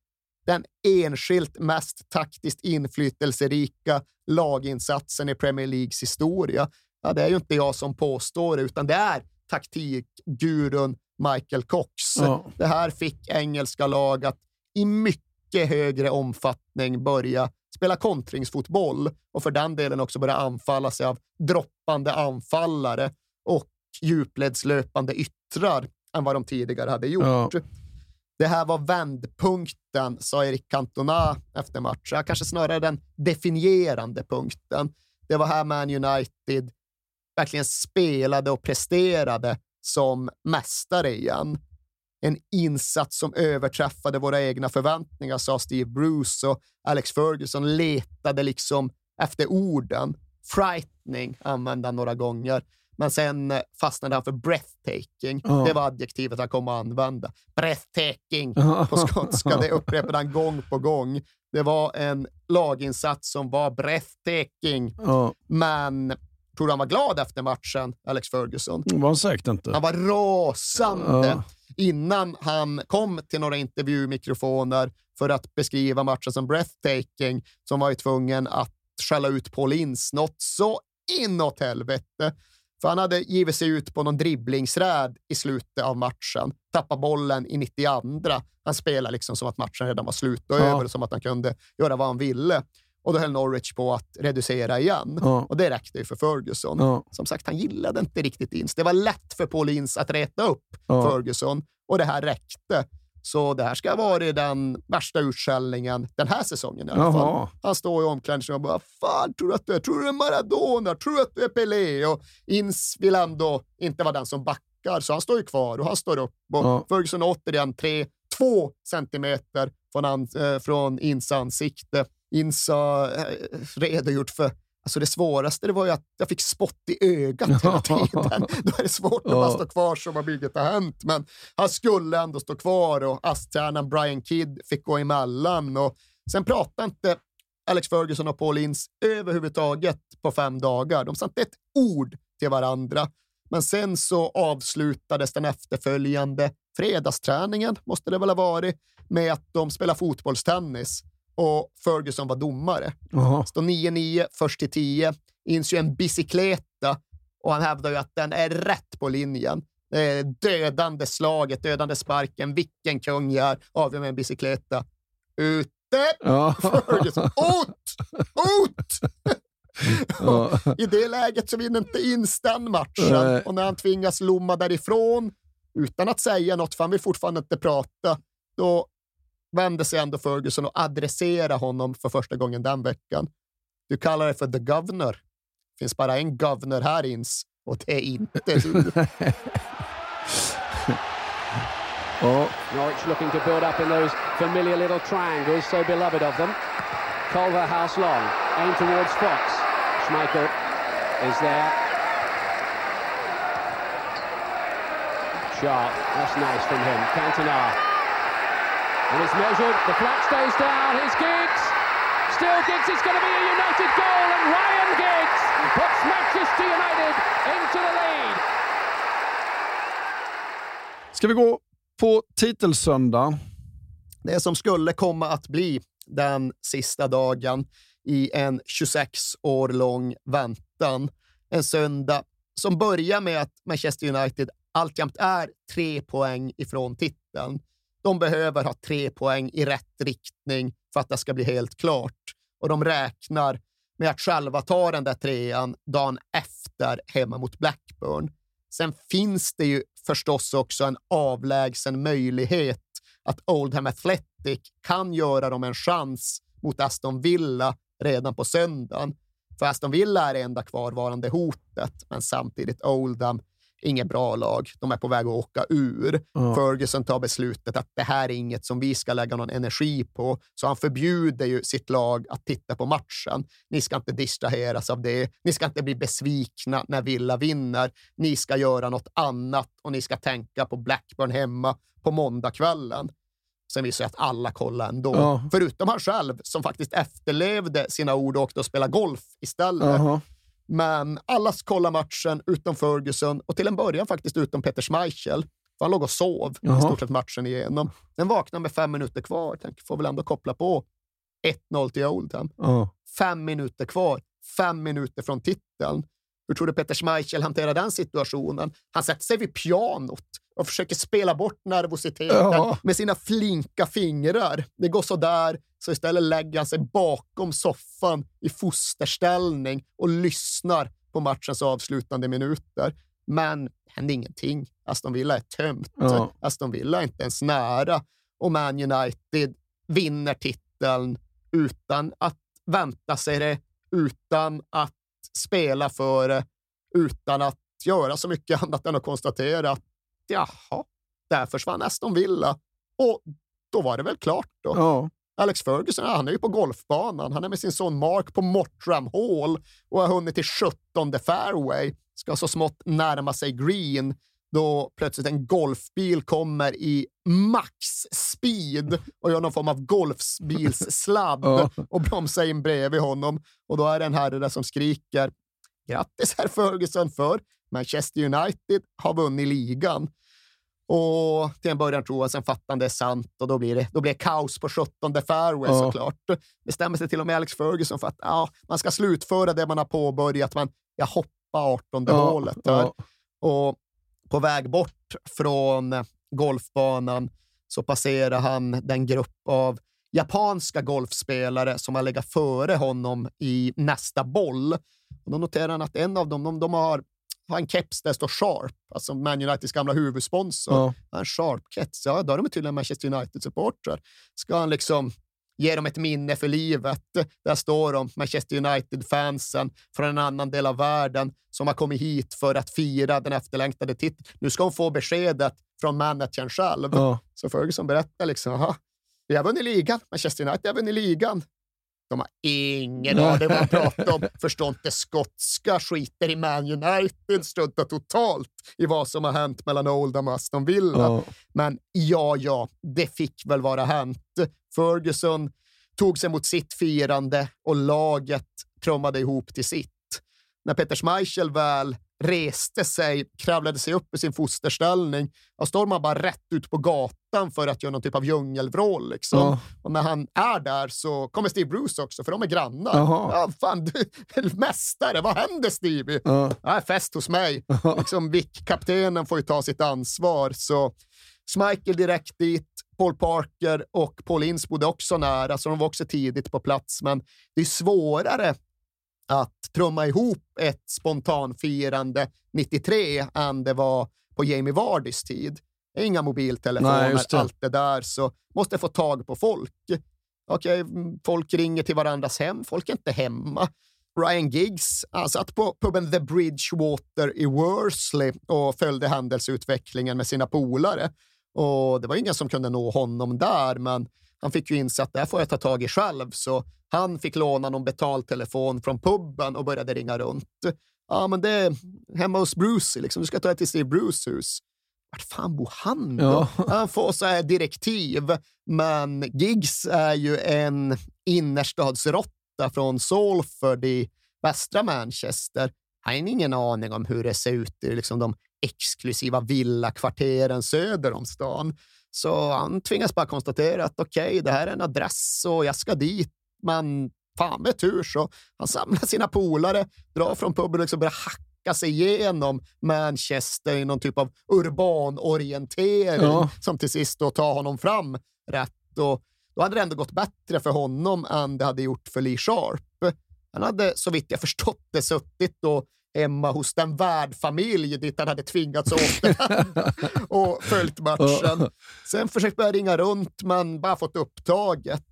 Speaker 3: Den enskilt mest taktiskt inflytelserika laginsatsen i Premier Leagues historia. Ja, det är ju inte jag som påstår det, utan det är taktikgurun Michael Cox.
Speaker 2: Ja.
Speaker 3: Det här fick engelska lag att i mycket högre omfattning börja spela kontringsfotboll och för den delen också börja anfalla sig av droppande anfallare och djupledslöpande yttrar än vad de tidigare hade gjort.
Speaker 2: Ja.
Speaker 3: Det här var vändpunkten, sa Erik Cantona efter matchen. Kanske snarare den definierande punkten. Det var här Man United verkligen spelade och presterade som mästare igen. En insats som överträffade våra egna förväntningar, sa Steve Bruce och Alex Ferguson letade liksom efter orden. Frightening använde han några gånger, men sen eh, fastnade han för breathtaking.
Speaker 2: Ja.
Speaker 3: Det var adjektivet han kom att använda. Breathtaking på skotska. Det upprepade han gång på gång. Det var en laginsats som var breathtaking,
Speaker 2: Ja.
Speaker 3: men tror du han var glad efter matchen, Alex Ferguson?
Speaker 2: Det var han säkert inte.
Speaker 3: Han var rasande
Speaker 2: Ja.
Speaker 3: Innan han kom till några intervjumikrofoner för att beskriva matchen som breathtaking, som var ju tvungen att skälla ut Paul Ince något så inåt helvete. För han hade givit sig ut på någon dribblingsräd i slutet av matchen, tappade bollen i 92. Han spelade liksom som att matchen redan var slut och
Speaker 2: Ja.
Speaker 3: över, som att han kunde göra vad han ville. Och då höll Norwich på att reducera igen.
Speaker 2: Ja.
Speaker 3: Och det räckte ju för Ferguson.
Speaker 2: Ja.
Speaker 3: Som sagt, han gillade inte riktigt Ince. Det var lätt för Paul Ince att reta upp
Speaker 2: Ja.
Speaker 3: Ferguson och det här räckte. Så det här ska ha varit den värsta utskällningen den här säsongen i alla
Speaker 2: Jaha.
Speaker 3: fall. Han står i omklädningsrummet och bara “Fan, tror du att du är? Tror du är Maradona? Tror du att du är Pelé?” och Ince vill ändå inte vara den som backar, så han står ju kvar och han står upp. Och
Speaker 2: Ja.
Speaker 3: Ferguson återigen tre, två centimeter från, an, eh, från Ince ansikte. Har eh, redogjort för Alltså det svåraste det var ju att jag fick spott i ögat hela tiden. Då är det svårt att bara stå kvar som om inget har hänt. Men han skulle ändå stå kvar och ASS-tränaren Brian Kidd fick gå emellan. Och sen pratade inte Alex Ferguson och Paul Ince överhuvudtaget på fem dagar. De sa inte ett ord till varandra. Men sen så avslutades den efterföljande fredagsträningen, måste det väl ha varit, med att de spelar fotbollstennis och Ferguson var domare. Står 9-9, först till 10. Inns ju en bicykleta Och han hävdar ju att den är rätt på linjen. Är dödande slaget, dödande sparken. Vilken kung jag är. Avgör med en bicykleta. Ute!
Speaker 2: Ja.
Speaker 3: Ferguson. Ut! Ut! I det läget så vinner inte Instan matchen
Speaker 2: Nej.
Speaker 3: och när han tvingas lomma därifrån utan att säga något, för han vill fortfarande inte prata, då vänder sig ändå Ferguson och adresserar honom för första gången den veckan. Du kallar det för the governor. Det finns bara en governor här ins och det är inte du.
Speaker 2: Ja.
Speaker 8: Norwich looking to build up in those familiar little triangles, so beloved of them. Culverhouse long, aim towards Fox. Schmeichel is there. Sharp, that's nice from him. Cantona. And it's measured, the flat stays down, here's Giggs. Still Giggs, it's going to be a United goal, and Ryan Giggs puts Manchester United into the lead.
Speaker 2: Ska vi gå på titelsöndag?
Speaker 3: Det som skulle komma att bli den sista dagen i en 26 år lång väntan. En söndag som börjar med att Manchester United alltjämt är tre poäng ifrån titeln. De behöver ha tre poäng i rätt riktning för att det ska bli helt klart. Och de räknar med att själva ta den där trean dagen efter hemma mot Blackburn. Sen finns det ju förstås också en avlägsen möjlighet att Oldham Athletic kan göra dem en chans mot Aston Villa redan på söndagen. För Aston Villa är det enda kvarvarande hotet, men samtidigt Oldham, inget bra lag. De är på väg att åka ur.
Speaker 2: Ja.
Speaker 3: Ferguson tar beslutet att det här är inget som vi ska lägga någon energi på, så han förbjuder ju sitt lag att titta på matchen. Ni ska inte distraheras av det. Ni ska inte bli besvikna när Villa vinner. Ni ska göra något annat och ni ska tänka på Blackburn hemma på måndagskvällen. Sen visar jag att alla kollar ändå.
Speaker 2: Ja.
Speaker 3: Förutom han själv som faktiskt efterlevde sina ord och åkte och spelade golf istället.
Speaker 2: Jaha.
Speaker 3: Men alla kollar matchen utom Ferguson och till en början faktiskt utom Peter Schmeichel. För han låg och sov i
Speaker 2: Jaha.
Speaker 3: stort sett matchen igenom. Sen vaknade med fem minuter kvar. Tänkte, får väl ändå koppla på 1-0 till Oldham.
Speaker 2: Ja.
Speaker 3: Fem minuter kvar. Fem minuter från titeln. Hur tror du Peter Schmeichel hanterar den situationen? Han sätter sig vid pianot och försöker spela bort nervositeten
Speaker 2: Ja.
Speaker 3: med sina flinka fingrar. Det går så där, så istället lägger han sig bakom soffan i fosterställning och lyssnar på matchens avslutande minuter. Men det händer ingenting. Aston Villa är tömt.
Speaker 2: Ja.
Speaker 3: Aston Villa är inte ens nära. Och Man United vinner titeln utan att vänta sig det, utan att spela för det, utan att göra så mycket annat än att konstatera att jaha, där försvann Aston Villa. Och då var det väl klart då.
Speaker 2: Ja.
Speaker 3: Alex Ferguson, han är ju på golfbanan. Han är med sin son Mark på Mottram Hall och har hunnit till 17 fairway. Ska så smått närma sig green då plötsligt en golfbil kommer i max speed och gör någon form av golfbilssladd
Speaker 2: Ja.
Speaker 3: och bromsar in bredvid honom. Och då är det en herre där som skriker grattis herr Ferguson för Manchester United har vunnit ligan. Och till en början tror jag, sen fattar han det är sant och då blir det, då blir det kaos på 17 fairway
Speaker 2: Ja.
Speaker 3: såklart. Bestämmer sig till och med Alex Ferguson för att ja, man ska slutföra det man har påbörjat, men jag hoppar 18
Speaker 2: Ja,
Speaker 3: hålet där.
Speaker 2: ja.
Speaker 3: Och på väg bort från golfbanan så passerar han den grupp av japanska golfspelare som har legat före honom i nästa boll. Och då noterar han att en av dem, de, de har, har en keps där det står Sharp, alltså Man Uniteds gamla huvudsponsor.
Speaker 2: Ja.
Speaker 3: En Sharp-keps, ja, då är de tydligen Manchester United-supportrar. Ska han liksom ge dem ett minne för livet. Där står de, Manchester United-fansen från en annan del av världen som har kommit hit för att fira den efterlängtade titeln. Nu ska hon få beskedet från managern själv.
Speaker 2: Ja.
Speaker 3: Så Ferguson berättar liksom, aha, vi har vunnit ligan, Manchester United har vunnit ligan. De har ingen aning vad han pratar om, förstår inte skotska, skiter i Man United, struntar totalt i vad som har hänt mellan Oldham och Aston Villa.
Speaker 2: Ja.
Speaker 3: Men ja, ja, det fick väl vara hänt. Ferguson tog sig mot sitt firande och laget trummade ihop till sitt. När Peter Schmeichel väl reste sig, kravlade sig upp i sin fosterställning och stormade han bara rätt ut på gatan för att göra någon typ av djungelvrål. Liksom.
Speaker 2: Ja.
Speaker 3: Och när han är där så kommer Steve Bruce också, för de är grannar. Ja, fan, du är mästare, vad händer Stevie?
Speaker 2: Ja.
Speaker 3: Ja, fest hos mig. liksom, Vic-kaptenen får ju ta sitt ansvar. Så Schmeichel direkt dit, Paul Parker och Paul Ince bodde också nära, så de var också tidigt på plats. Men det är svårare att trumma ihop ett spontanfirande 93 än det var på Jamie Vardys tid. Inga
Speaker 2: Nej,
Speaker 3: mobiltelefoner,
Speaker 2: just det.
Speaker 3: allt det där, så måste få tag på folk. Okej, mm, folk ringer till varandras hem, folk är inte hemma. Ryan Giggs han satt på puben The Bridgewater i Worsley och följde händelseutvecklingen med sina polare. Och det var ingen som kunde nå honom där, men han fick ju inse att det här får jag ta tag i själv, så han fick låna någon betaltelefon från puben och började ringa runt. Ja, men det är hemma hos Bruce, liksom. du ska ta dig till Steve Bruce hus. Vart fan bor han då?
Speaker 2: Ja.
Speaker 3: Han får så här direktiv, men Giggs är ju en innerstadsrotta från Salford i västra Manchester. Han har ingen aning om hur det ser ut i liksom de exklusiva villakvarteren söder om stan. Så han tvingas bara konstatera att okej, det här är en adress och jag ska dit, men fan med tur så han samlar sina polare, drar från puben och börjar hacka sig igenom Manchester i någon typ av urban orientering
Speaker 2: Ja.
Speaker 3: som till sist då tar honom fram rätt. Och då hade det ändå gått bättre för honom än det hade gjort för Lee Sharp. Han hade så vitt jag förstått det suttit då hemma hos den värdfamilj dit han hade tvingats återvända och följt matchen. Sen försökt börja ringa runt, men bara fått upptaget.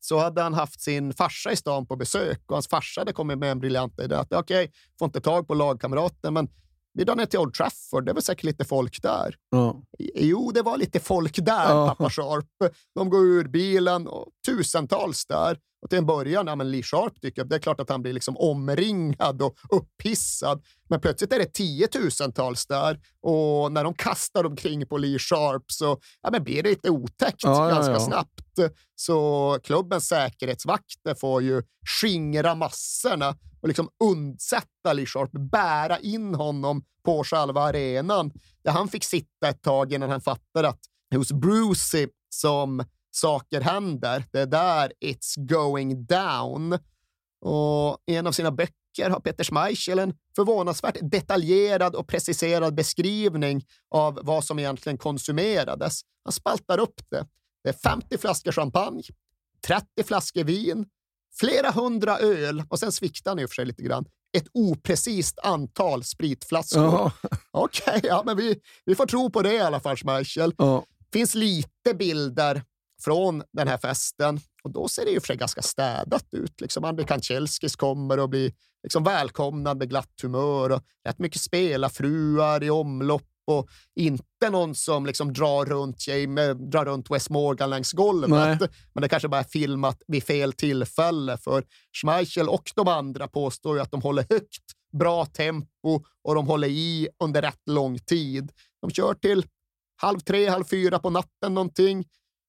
Speaker 3: Så hade han haft sin farsa i stan på besök och hans farsa hade kommit med en briljant idé att okej, får inte tag på lagkamraten, men vi drar ner till Old Trafford, det väl säkert lite folk där.
Speaker 2: Ja.
Speaker 3: Jo, det var lite folk där,
Speaker 2: Ja.
Speaker 3: pappa Sharp. De går ur bilen och tusentals där. Och till en början, ja, men Lee Sharp tycker jag, det är klart att han blir liksom omringad och upphissad. Men plötsligt är det tiotusentals där och när de kastar omkring på Lee Sharp så ja, men blir det lite otäckt
Speaker 2: ja,
Speaker 3: ganska
Speaker 2: ja.
Speaker 3: snabbt. Så klubbens säkerhetsvakter får ju skingra massorna och liksom undsätta Lee Sharp, bära in honom på själva arenan. Där han fick sitta ett tag innan han fattade att det är hos Brucey som saker händer. Det är där it's going down. Och i en av sina böcker har Peter Schmeichel en förvånansvärt detaljerad och preciserad beskrivning av vad som egentligen konsumerades. Han spaltar upp det. Det är 50 flaskor champagne, 30 flaskor vin, flera hundra öl och sen sviktar han i och för sig lite grann. Ett oprecist antal spritflaskor.
Speaker 2: Jaha.
Speaker 3: Okej, ja, men vi, vi får tro på det i alla fall, Schmeichel.
Speaker 2: Ja.
Speaker 3: finns lite bilder från den här festen och då ser det ju för sig ganska städat ut. Liksom Andrei Kanchelskis kommer och blir liksom välkomnad med glatt humör och rätt mycket spelarfruar i omlopp och inte någon som liksom drar runt, Jamie, drar runt West Morgan längs golvet.
Speaker 2: Nej.
Speaker 3: Men det kanske bara är filmat vid fel tillfälle för Schmeichel och de andra påstår ju att de håller högt, bra tempo och de håller i under rätt lång tid. De kör till halv tre, halv fyra på natten någonting.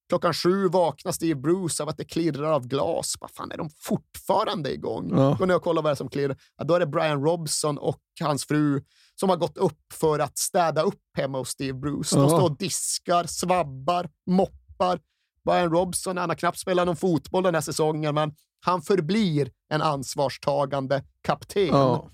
Speaker 3: Klockan sju vaknar Steve Bruce av att det klirrar av glas. Vad fan, är de fortfarande igång?
Speaker 2: Ja.
Speaker 3: Går ner och kollar vad det är som klirrar. Ja, då är det Brian Robson och hans fru som har gått upp för att städa upp hemma hos Steve Bruce. De står och diskar, svabbar, moppar. Brian Robson, han har knappt spelat någon fotboll den här säsongen, men han förblir en ansvarstagande kapten.
Speaker 2: Ja.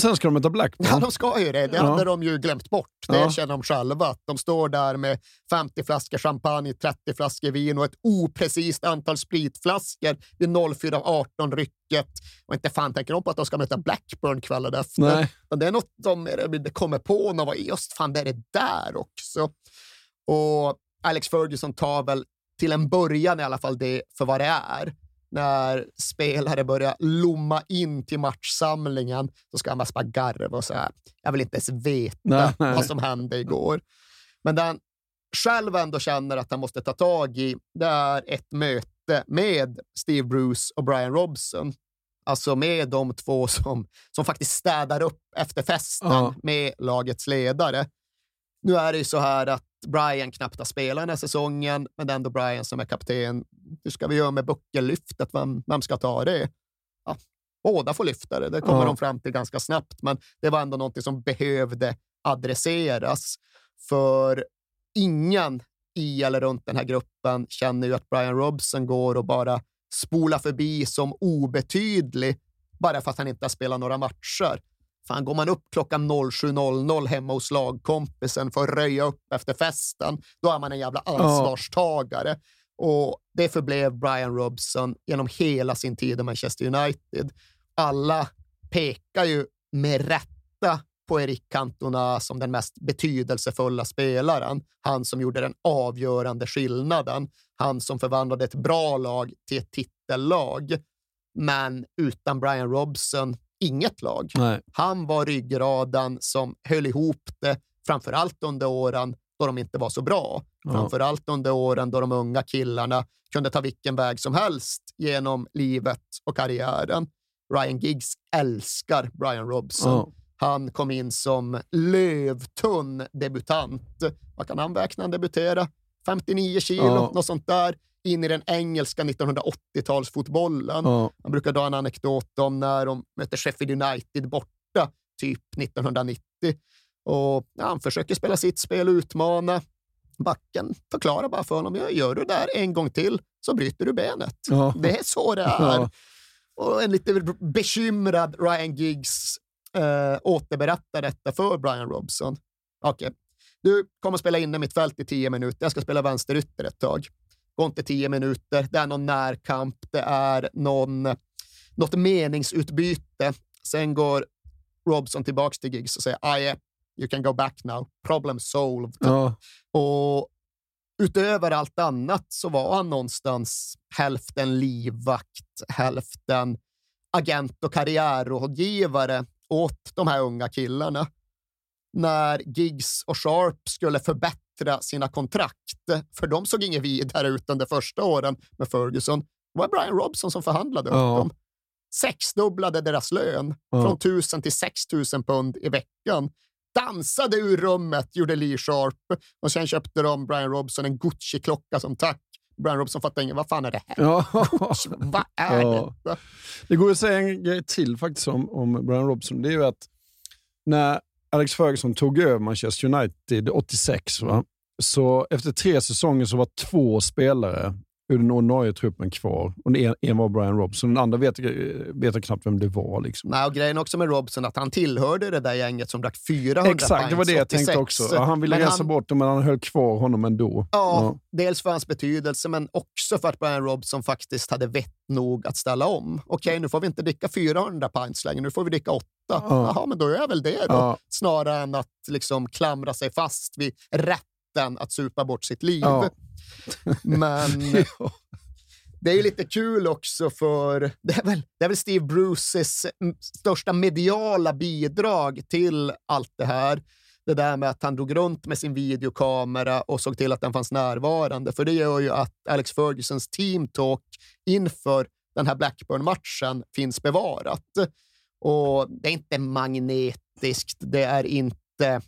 Speaker 2: Sen ska de möta Blackburn.
Speaker 3: Ja, de ska ju det. Det
Speaker 2: Ja.
Speaker 3: hade de ju glömt bort. Det
Speaker 2: Ja.
Speaker 3: känner de själva. Att de står där med 50 flaskor champagne, 30 flaskor vin och ett oprecist antal spritflaskor vid 04.18-rycket. Och inte fan tänker de på att de ska möta Blackburn kvällen efter.
Speaker 2: Nej.
Speaker 3: Men det är något de kommer på när var just fan det är det där också. Och Alex Ferguson tar väl till en början i alla fall det för vad det är. När spelare börjar lomma in till matchsamlingen så ska han bara bara garva och säga jag vill inte ens veta
Speaker 2: Nej, nej.
Speaker 3: vad som hände igår. Men den själv ändå känner att han måste ta tag i, det är ett möte med Steve Bruce och Brian Robson. Alltså med de två som, som faktiskt städar upp efter festen
Speaker 2: Ja.
Speaker 3: med lagets ledare. Nu är det ju så här att Brian knappt har spelat den här säsongen, men det är ändå Brian som är kapten. Hur ska vi göra med buckellyftet? Vem, vem ska ta det? Ja, Båda får lyfta det. Det kommer
Speaker 2: Ja.
Speaker 3: de fram till ganska snabbt, men det var ändå någonting som behövde adresseras. För ingen i eller runt den här gruppen känner ju att Brian Robson går och bara spolar förbi som obetydlig bara för att han inte har spelat några matcher. Fan, går man upp klockan 07.00 hemma hos lagkompisen för att röja upp efter festen, då är man en jävla ansvarstagare. Och det förblev Brian Robson genom hela sin tid i Manchester United. Alla pekar ju med rätta på Eric Cantona som den mest betydelsefulla spelaren. Han som gjorde den avgörande skillnaden. Han som förvandlade ett bra lag till ett titellag. Men utan Brian Robson, inget lag.
Speaker 2: Nej.
Speaker 3: Han var ryggraden som höll ihop det, framför allt under åren då de inte var så bra. Framför allt under åren då de unga killarna kunde ta vilken väg som helst genom livet och karriären. Ryan Giggs älskar Brian Robson.
Speaker 2: Ja.
Speaker 3: Han kom in som lövtunn debutant. Vad kan han när han debuterade? 59 kilo,
Speaker 2: Ja.
Speaker 3: något sånt där. In i den engelska 1980-talsfotbollen.
Speaker 2: Ja.
Speaker 3: Man brukar dra en anekdot om när de mötte Sheffield United borta, typ 1990. Och ja, Han försöker spela sitt spel och utmana. Backen förklarar bara för honom, gör du det där en gång till så bryter du benet.
Speaker 2: Ja.
Speaker 3: Det är så det är. Och en lite bekymrad Ryan Giggs eh, återberättar detta för Brian Robson. Okej, du kommer spela inne mitt fält i tio minuter. Jag ska spela vänsterytter ett tag. Går inte tio minuter. Det är någon närkamp. Det är någon, något meningsutbyte. Sen går Robson tillbaks till Giggs och säger ah, yeah, you can go back now. Problem solved.
Speaker 2: Ja.
Speaker 3: Och utöver allt annat så var han någonstans hälften livvakt, hälften agent och karriärrådgivare åt de här unga killarna. När Giggs och Sharp skulle förbättra sina kontrakt, för de såg inget vidare ut under första åren med Ferguson, det var Brian Robson som förhandlade upp
Speaker 2: Ja.
Speaker 3: dem. Sexdubblade deras lön
Speaker 2: Ja.
Speaker 3: från 1000 till 6000 pund i veckan. Dansade ur rummet, gjorde Lee Sharp. Och sen köpte de Brian Robson en Gucci-klocka som tack. Brian Robson fattade inget. Vad fan är det här?
Speaker 2: Ja.
Speaker 3: Vad är
Speaker 2: Ja.
Speaker 3: detta?
Speaker 2: Det går att säga en grej till faktiskt om, om Brian Robson. Det är ju att när Alex Ferguson tog över Manchester United 86, va? så efter tre säsonger så var två spelare ur den ordinarie truppen kvar. Och en, en var Brian Robson. Den andra vet, vet jag knappt vem det var. Liksom.
Speaker 3: Nej, och grejen också med Robson att han tillhörde det där gänget som drack 400
Speaker 2: Exakt, det var det jag
Speaker 3: pints
Speaker 2: tänkte
Speaker 3: 86.
Speaker 2: också. Ja, han ville
Speaker 3: Men
Speaker 2: rensa
Speaker 3: han-
Speaker 2: bort det, men han höll kvar honom ändå.
Speaker 3: Ja, dels för hans betydelse, men också för att Brian Robson faktiskt hade vett nog att ställa om. Okej, nu får vi inte dricka 400 pints längre, nu får vi dricka 8. Jaha, men då är väl det då.
Speaker 2: Ja.
Speaker 3: Snarare än att liksom klamra sig fast vid rätten att supa bort sitt liv.
Speaker 2: Ja.
Speaker 3: Men det är ju lite kul också för det är väl, det är väl Steve Bruces mm, största mediala bidrag till allt det här. Det där med att han drog runt med sin videokamera och såg till att den fanns närvarande. För det gör ju att Alex Fergusons team talk inför den här Blackburn-matchen finns bevarat. Och det är inte magnetiskt, det är inte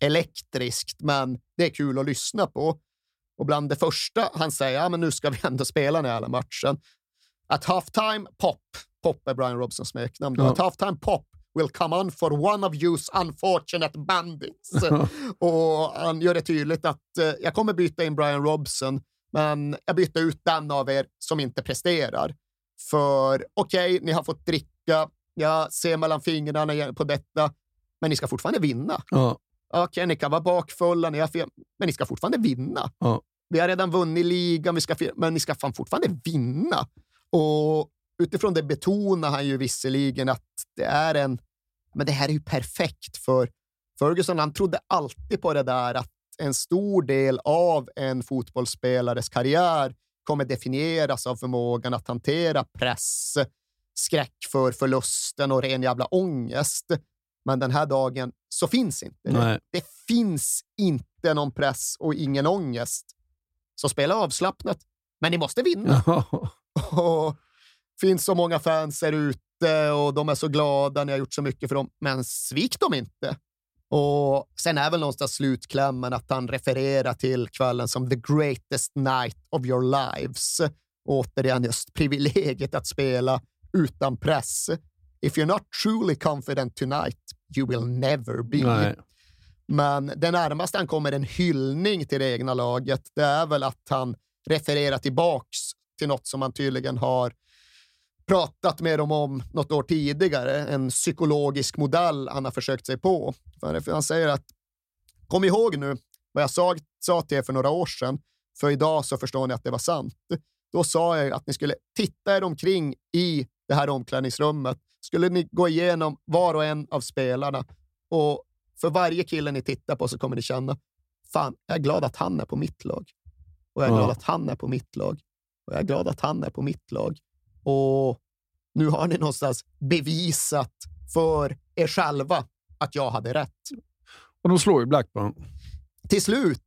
Speaker 3: elektriskt, men det är kul att lyssna på. Och bland det första han säger, ja, men nu ska vi ändå spela den här matchen. At halftime, pop. Pop är Brian Robsons smeknamn.
Speaker 2: Ja.
Speaker 3: At halftime, pop will come on for one of you's unfortunate bandits. och han gör det tydligt att eh, jag kommer byta in Brian Robson, men jag byter ut den av er som inte presterar. För okej, ni har fått dricka, jag ser mellan fingrarna på detta, men ni ska fortfarande vinna.
Speaker 2: Ja.
Speaker 3: Okej, ni kan vara bakfulla, ni har fel, men ni ska fortfarande vinna.
Speaker 2: Ja.
Speaker 3: Vi har redan vunnit ligan, vi ska, men ni ska fan fortfarande vinna. Och utifrån det betonar han ju visserligen att det är en... Men det här är ju perfekt för Ferguson. Han trodde alltid på det där att en stor del av en fotbollsspelares karriär kommer definieras av förmågan att hantera press, skräck för förlusten och ren jävla ångest. Men den här dagen så finns inte det.
Speaker 2: Nej.
Speaker 3: Det finns inte någon press och ingen ångest. Så spela avslappnat, men ni måste vinna. Och finns så många fans här ute och de är så glada, ni har gjort så mycket för dem, men svik dem inte. Och sen är väl någonstans slutklämmen att han refererar till kvällen som the greatest night of your lives. Återigen just privilegiet att spela utan press. If you're not truly confident tonight, you will never be.
Speaker 2: Nej.
Speaker 3: Men det närmaste han kommer en hyllning till det egna laget, det är väl att han refererar tillbaks till något som han tydligen har pratat med dem om något år tidigare, en psykologisk modell han har försökt sig på. För han säger att kom ihåg nu vad jag sa, sa till er för några år sedan, för idag så förstår ni att det var sant. Då sa jag att ni skulle titta er omkring i det här omklädningsrummet. Skulle ni gå igenom var och en av spelarna och för varje kille ni tittar på så kommer ni känna, fan, jag är glad att han är på mitt lag. Och jag är
Speaker 2: Ja.
Speaker 3: glad att han är på mitt lag. Och jag är glad att han är på mitt lag. Och nu har ni någonstans bevisat för er själva att jag hade rätt.
Speaker 2: Och de slår ju Blackburn.
Speaker 3: Till slut,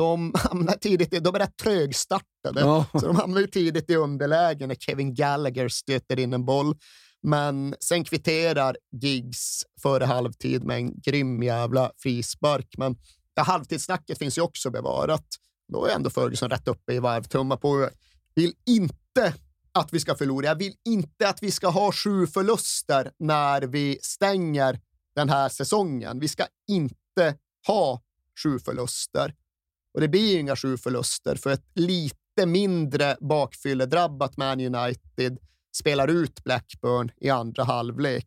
Speaker 3: de hamnar tidigt, i- de är rätt trögstartade,
Speaker 2: Ja.
Speaker 3: så de hamnar ju tidigt i underläge när Kevin Gallagher stöter in en boll. Men sen kvitterar Giggs före halvtid med en grym jävla frispark. Men ja, halvtidssnacket finns ju också bevarat. Då är ändå Ferguson rätt uppe i varv, tummar på. Vill inte att vi ska förlora. Jag vill inte att vi ska ha sju förluster när vi stänger den här säsongen. Vi ska inte ha sju förluster. Och det blir inga sju förluster för ett lite mindre bakfylledrabbat Man United spelar ut Blackburn i andra halvlek.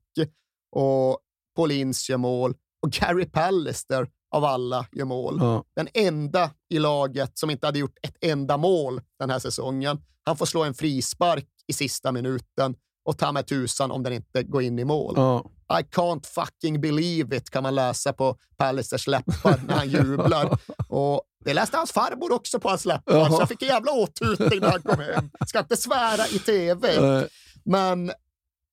Speaker 3: Och Paul Ince gör mål och Gary Pallister av alla gör mål.
Speaker 2: Ja.
Speaker 3: Den enda i laget som inte hade gjort ett enda mål den här säsongen. Han får slå en frispark i sista minuten och ta med tusan om den inte går in i mål.
Speaker 2: Ja.
Speaker 3: I can't fucking believe it kan man läsa på Pallisters läppar när han jublar. Och det läste hans farmor också på hans läppar,
Speaker 2: Jaha.
Speaker 3: så jag fick en jävla åthutning när han kom hem. Ska inte svära i tv.
Speaker 2: Nej.
Speaker 3: Men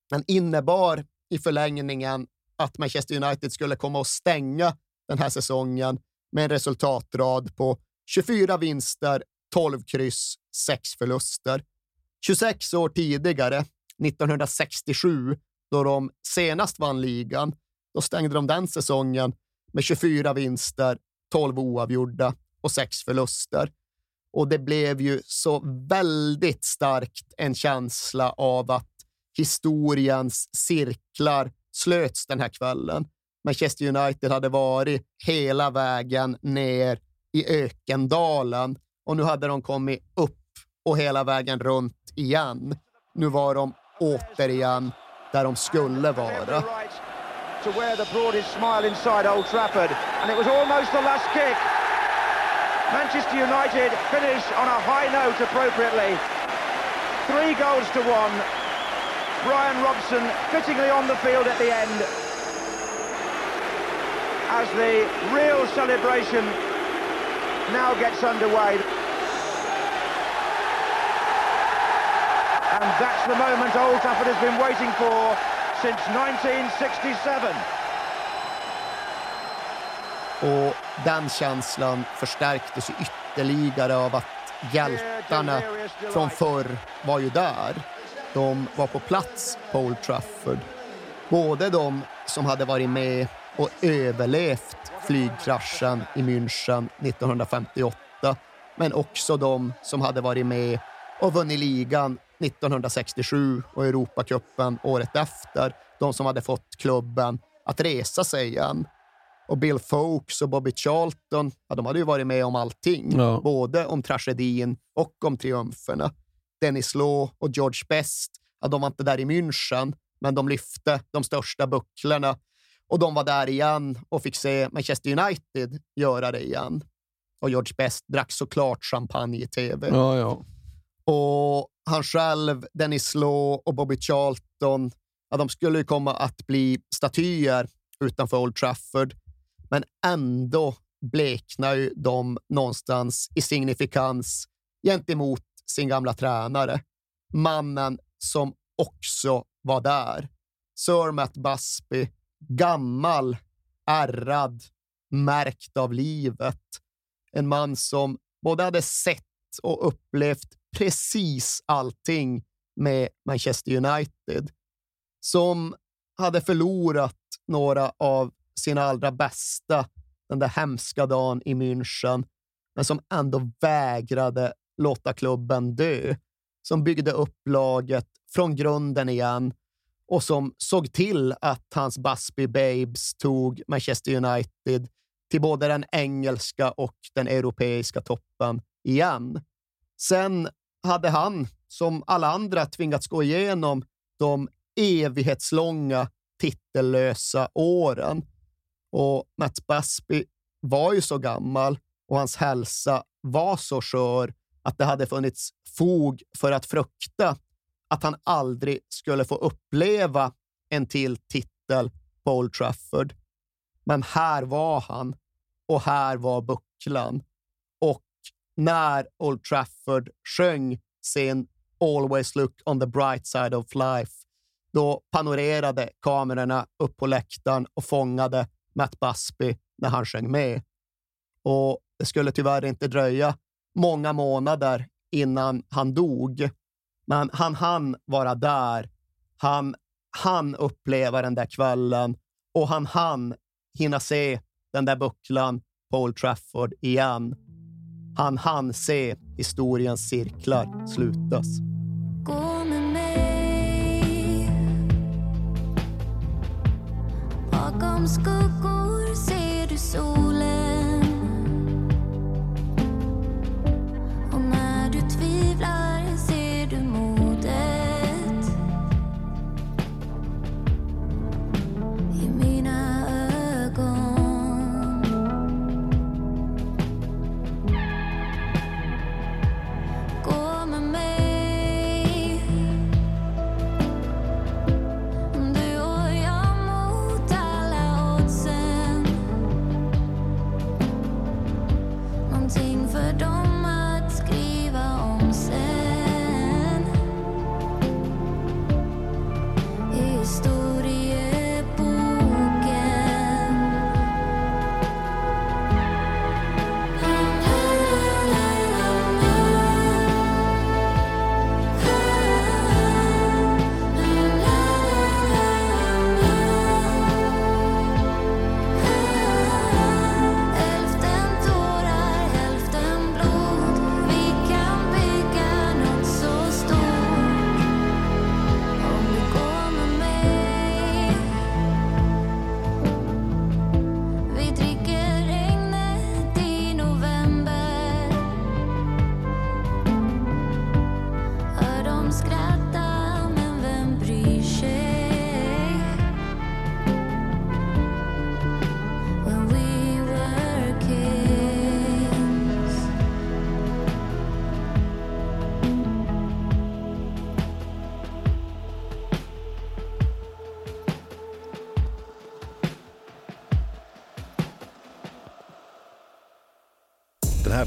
Speaker 3: den innebar i förlängningen att Manchester United skulle komma att stänga den här säsongen med en resultatrad på 24 vinster, 12 kryss, 6 förluster. 26 år tidigare, 1967, då de senast vann ligan, då stängde de den säsongen med 24 vinster, 12 oavgjorda och sex förluster. Och det blev ju så väldigt starkt en känsla av att historiens cirklar slöts den här kvällen. Manchester United hade varit hela vägen ner i ökendalen och nu hade de kommit upp och hela vägen runt igen. Nu var de återigen där de skulle vara.
Speaker 9: to where the broadest smile inside Old Trafford, and it was almost the last kick. Manchester United finish on a high note appropriately. Three goals to one. Brian Robson fittingly on the field at the end. As the real celebration now gets underway. And that's the moment Old Trafford has been waiting for since 1967.
Speaker 3: Den känslan förstärktes ju ytterligare av att hjältarna från förr var ju där. De var på plats på Old Trafford. Både de som hade varit med och överlevt flygkraschen i München 1958, men också de som hade varit med och vunnit ligan 1967 och Europacupen året efter. De som hade fått klubben att resa sig igen. Och Bill Fowkes och Bobby Charlton, ja, de hade ju varit med om allting.
Speaker 2: Ja.
Speaker 3: Både om tragedin och om triumferna. Dennis Law och George Best, ja, de var inte där i München, men de lyfte de största bucklorna. Och de var där igen och fick se Manchester United göra det igen. Och George Best drack såklart champagne i tv.
Speaker 2: Ja, ja.
Speaker 3: Och han själv, Dennis Law och Bobby Charlton, ja, de skulle ju komma att bli statyer utanför Old Trafford. Men ändå bleknar ju de någonstans i signifikans gentemot sin gamla tränare. Mannen som också var där. Sir Matt Busby, gammal, ärrad, märkt av livet. En man som både hade sett och upplevt precis allting med Manchester United. Som hade förlorat några av sina allra bästa den där hemska dagen i München, men som ändå vägrade låta klubben dö. Som byggde upp laget från grunden igen och som såg till att hans Busby Babes tog Manchester United till både den engelska och den europeiska toppen igen. Sen hade han, som alla andra, tvingats gå igenom de evighetslånga titellösa åren. Och Mats Basby var ju så gammal och hans hälsa var så skör att det hade funnits fog för att frukta att han aldrig skulle få uppleva en till titel på Old Trafford. Men här var han och här var bucklan. Och när Old Trafford sjöng sin Always look on the bright side of life, då panorerade kamerorna upp på läktaren och fångade Matt Busby när han sjöng med. Och det skulle tyvärr inte dröja många månader innan han dog. Men han hann vara där. Han hann uppleva den där kvällen och han hann hinna se den där bucklan på Old Trafford igen. Han hann se historiens cirklar slutas.
Speaker 1: Bakom skuggor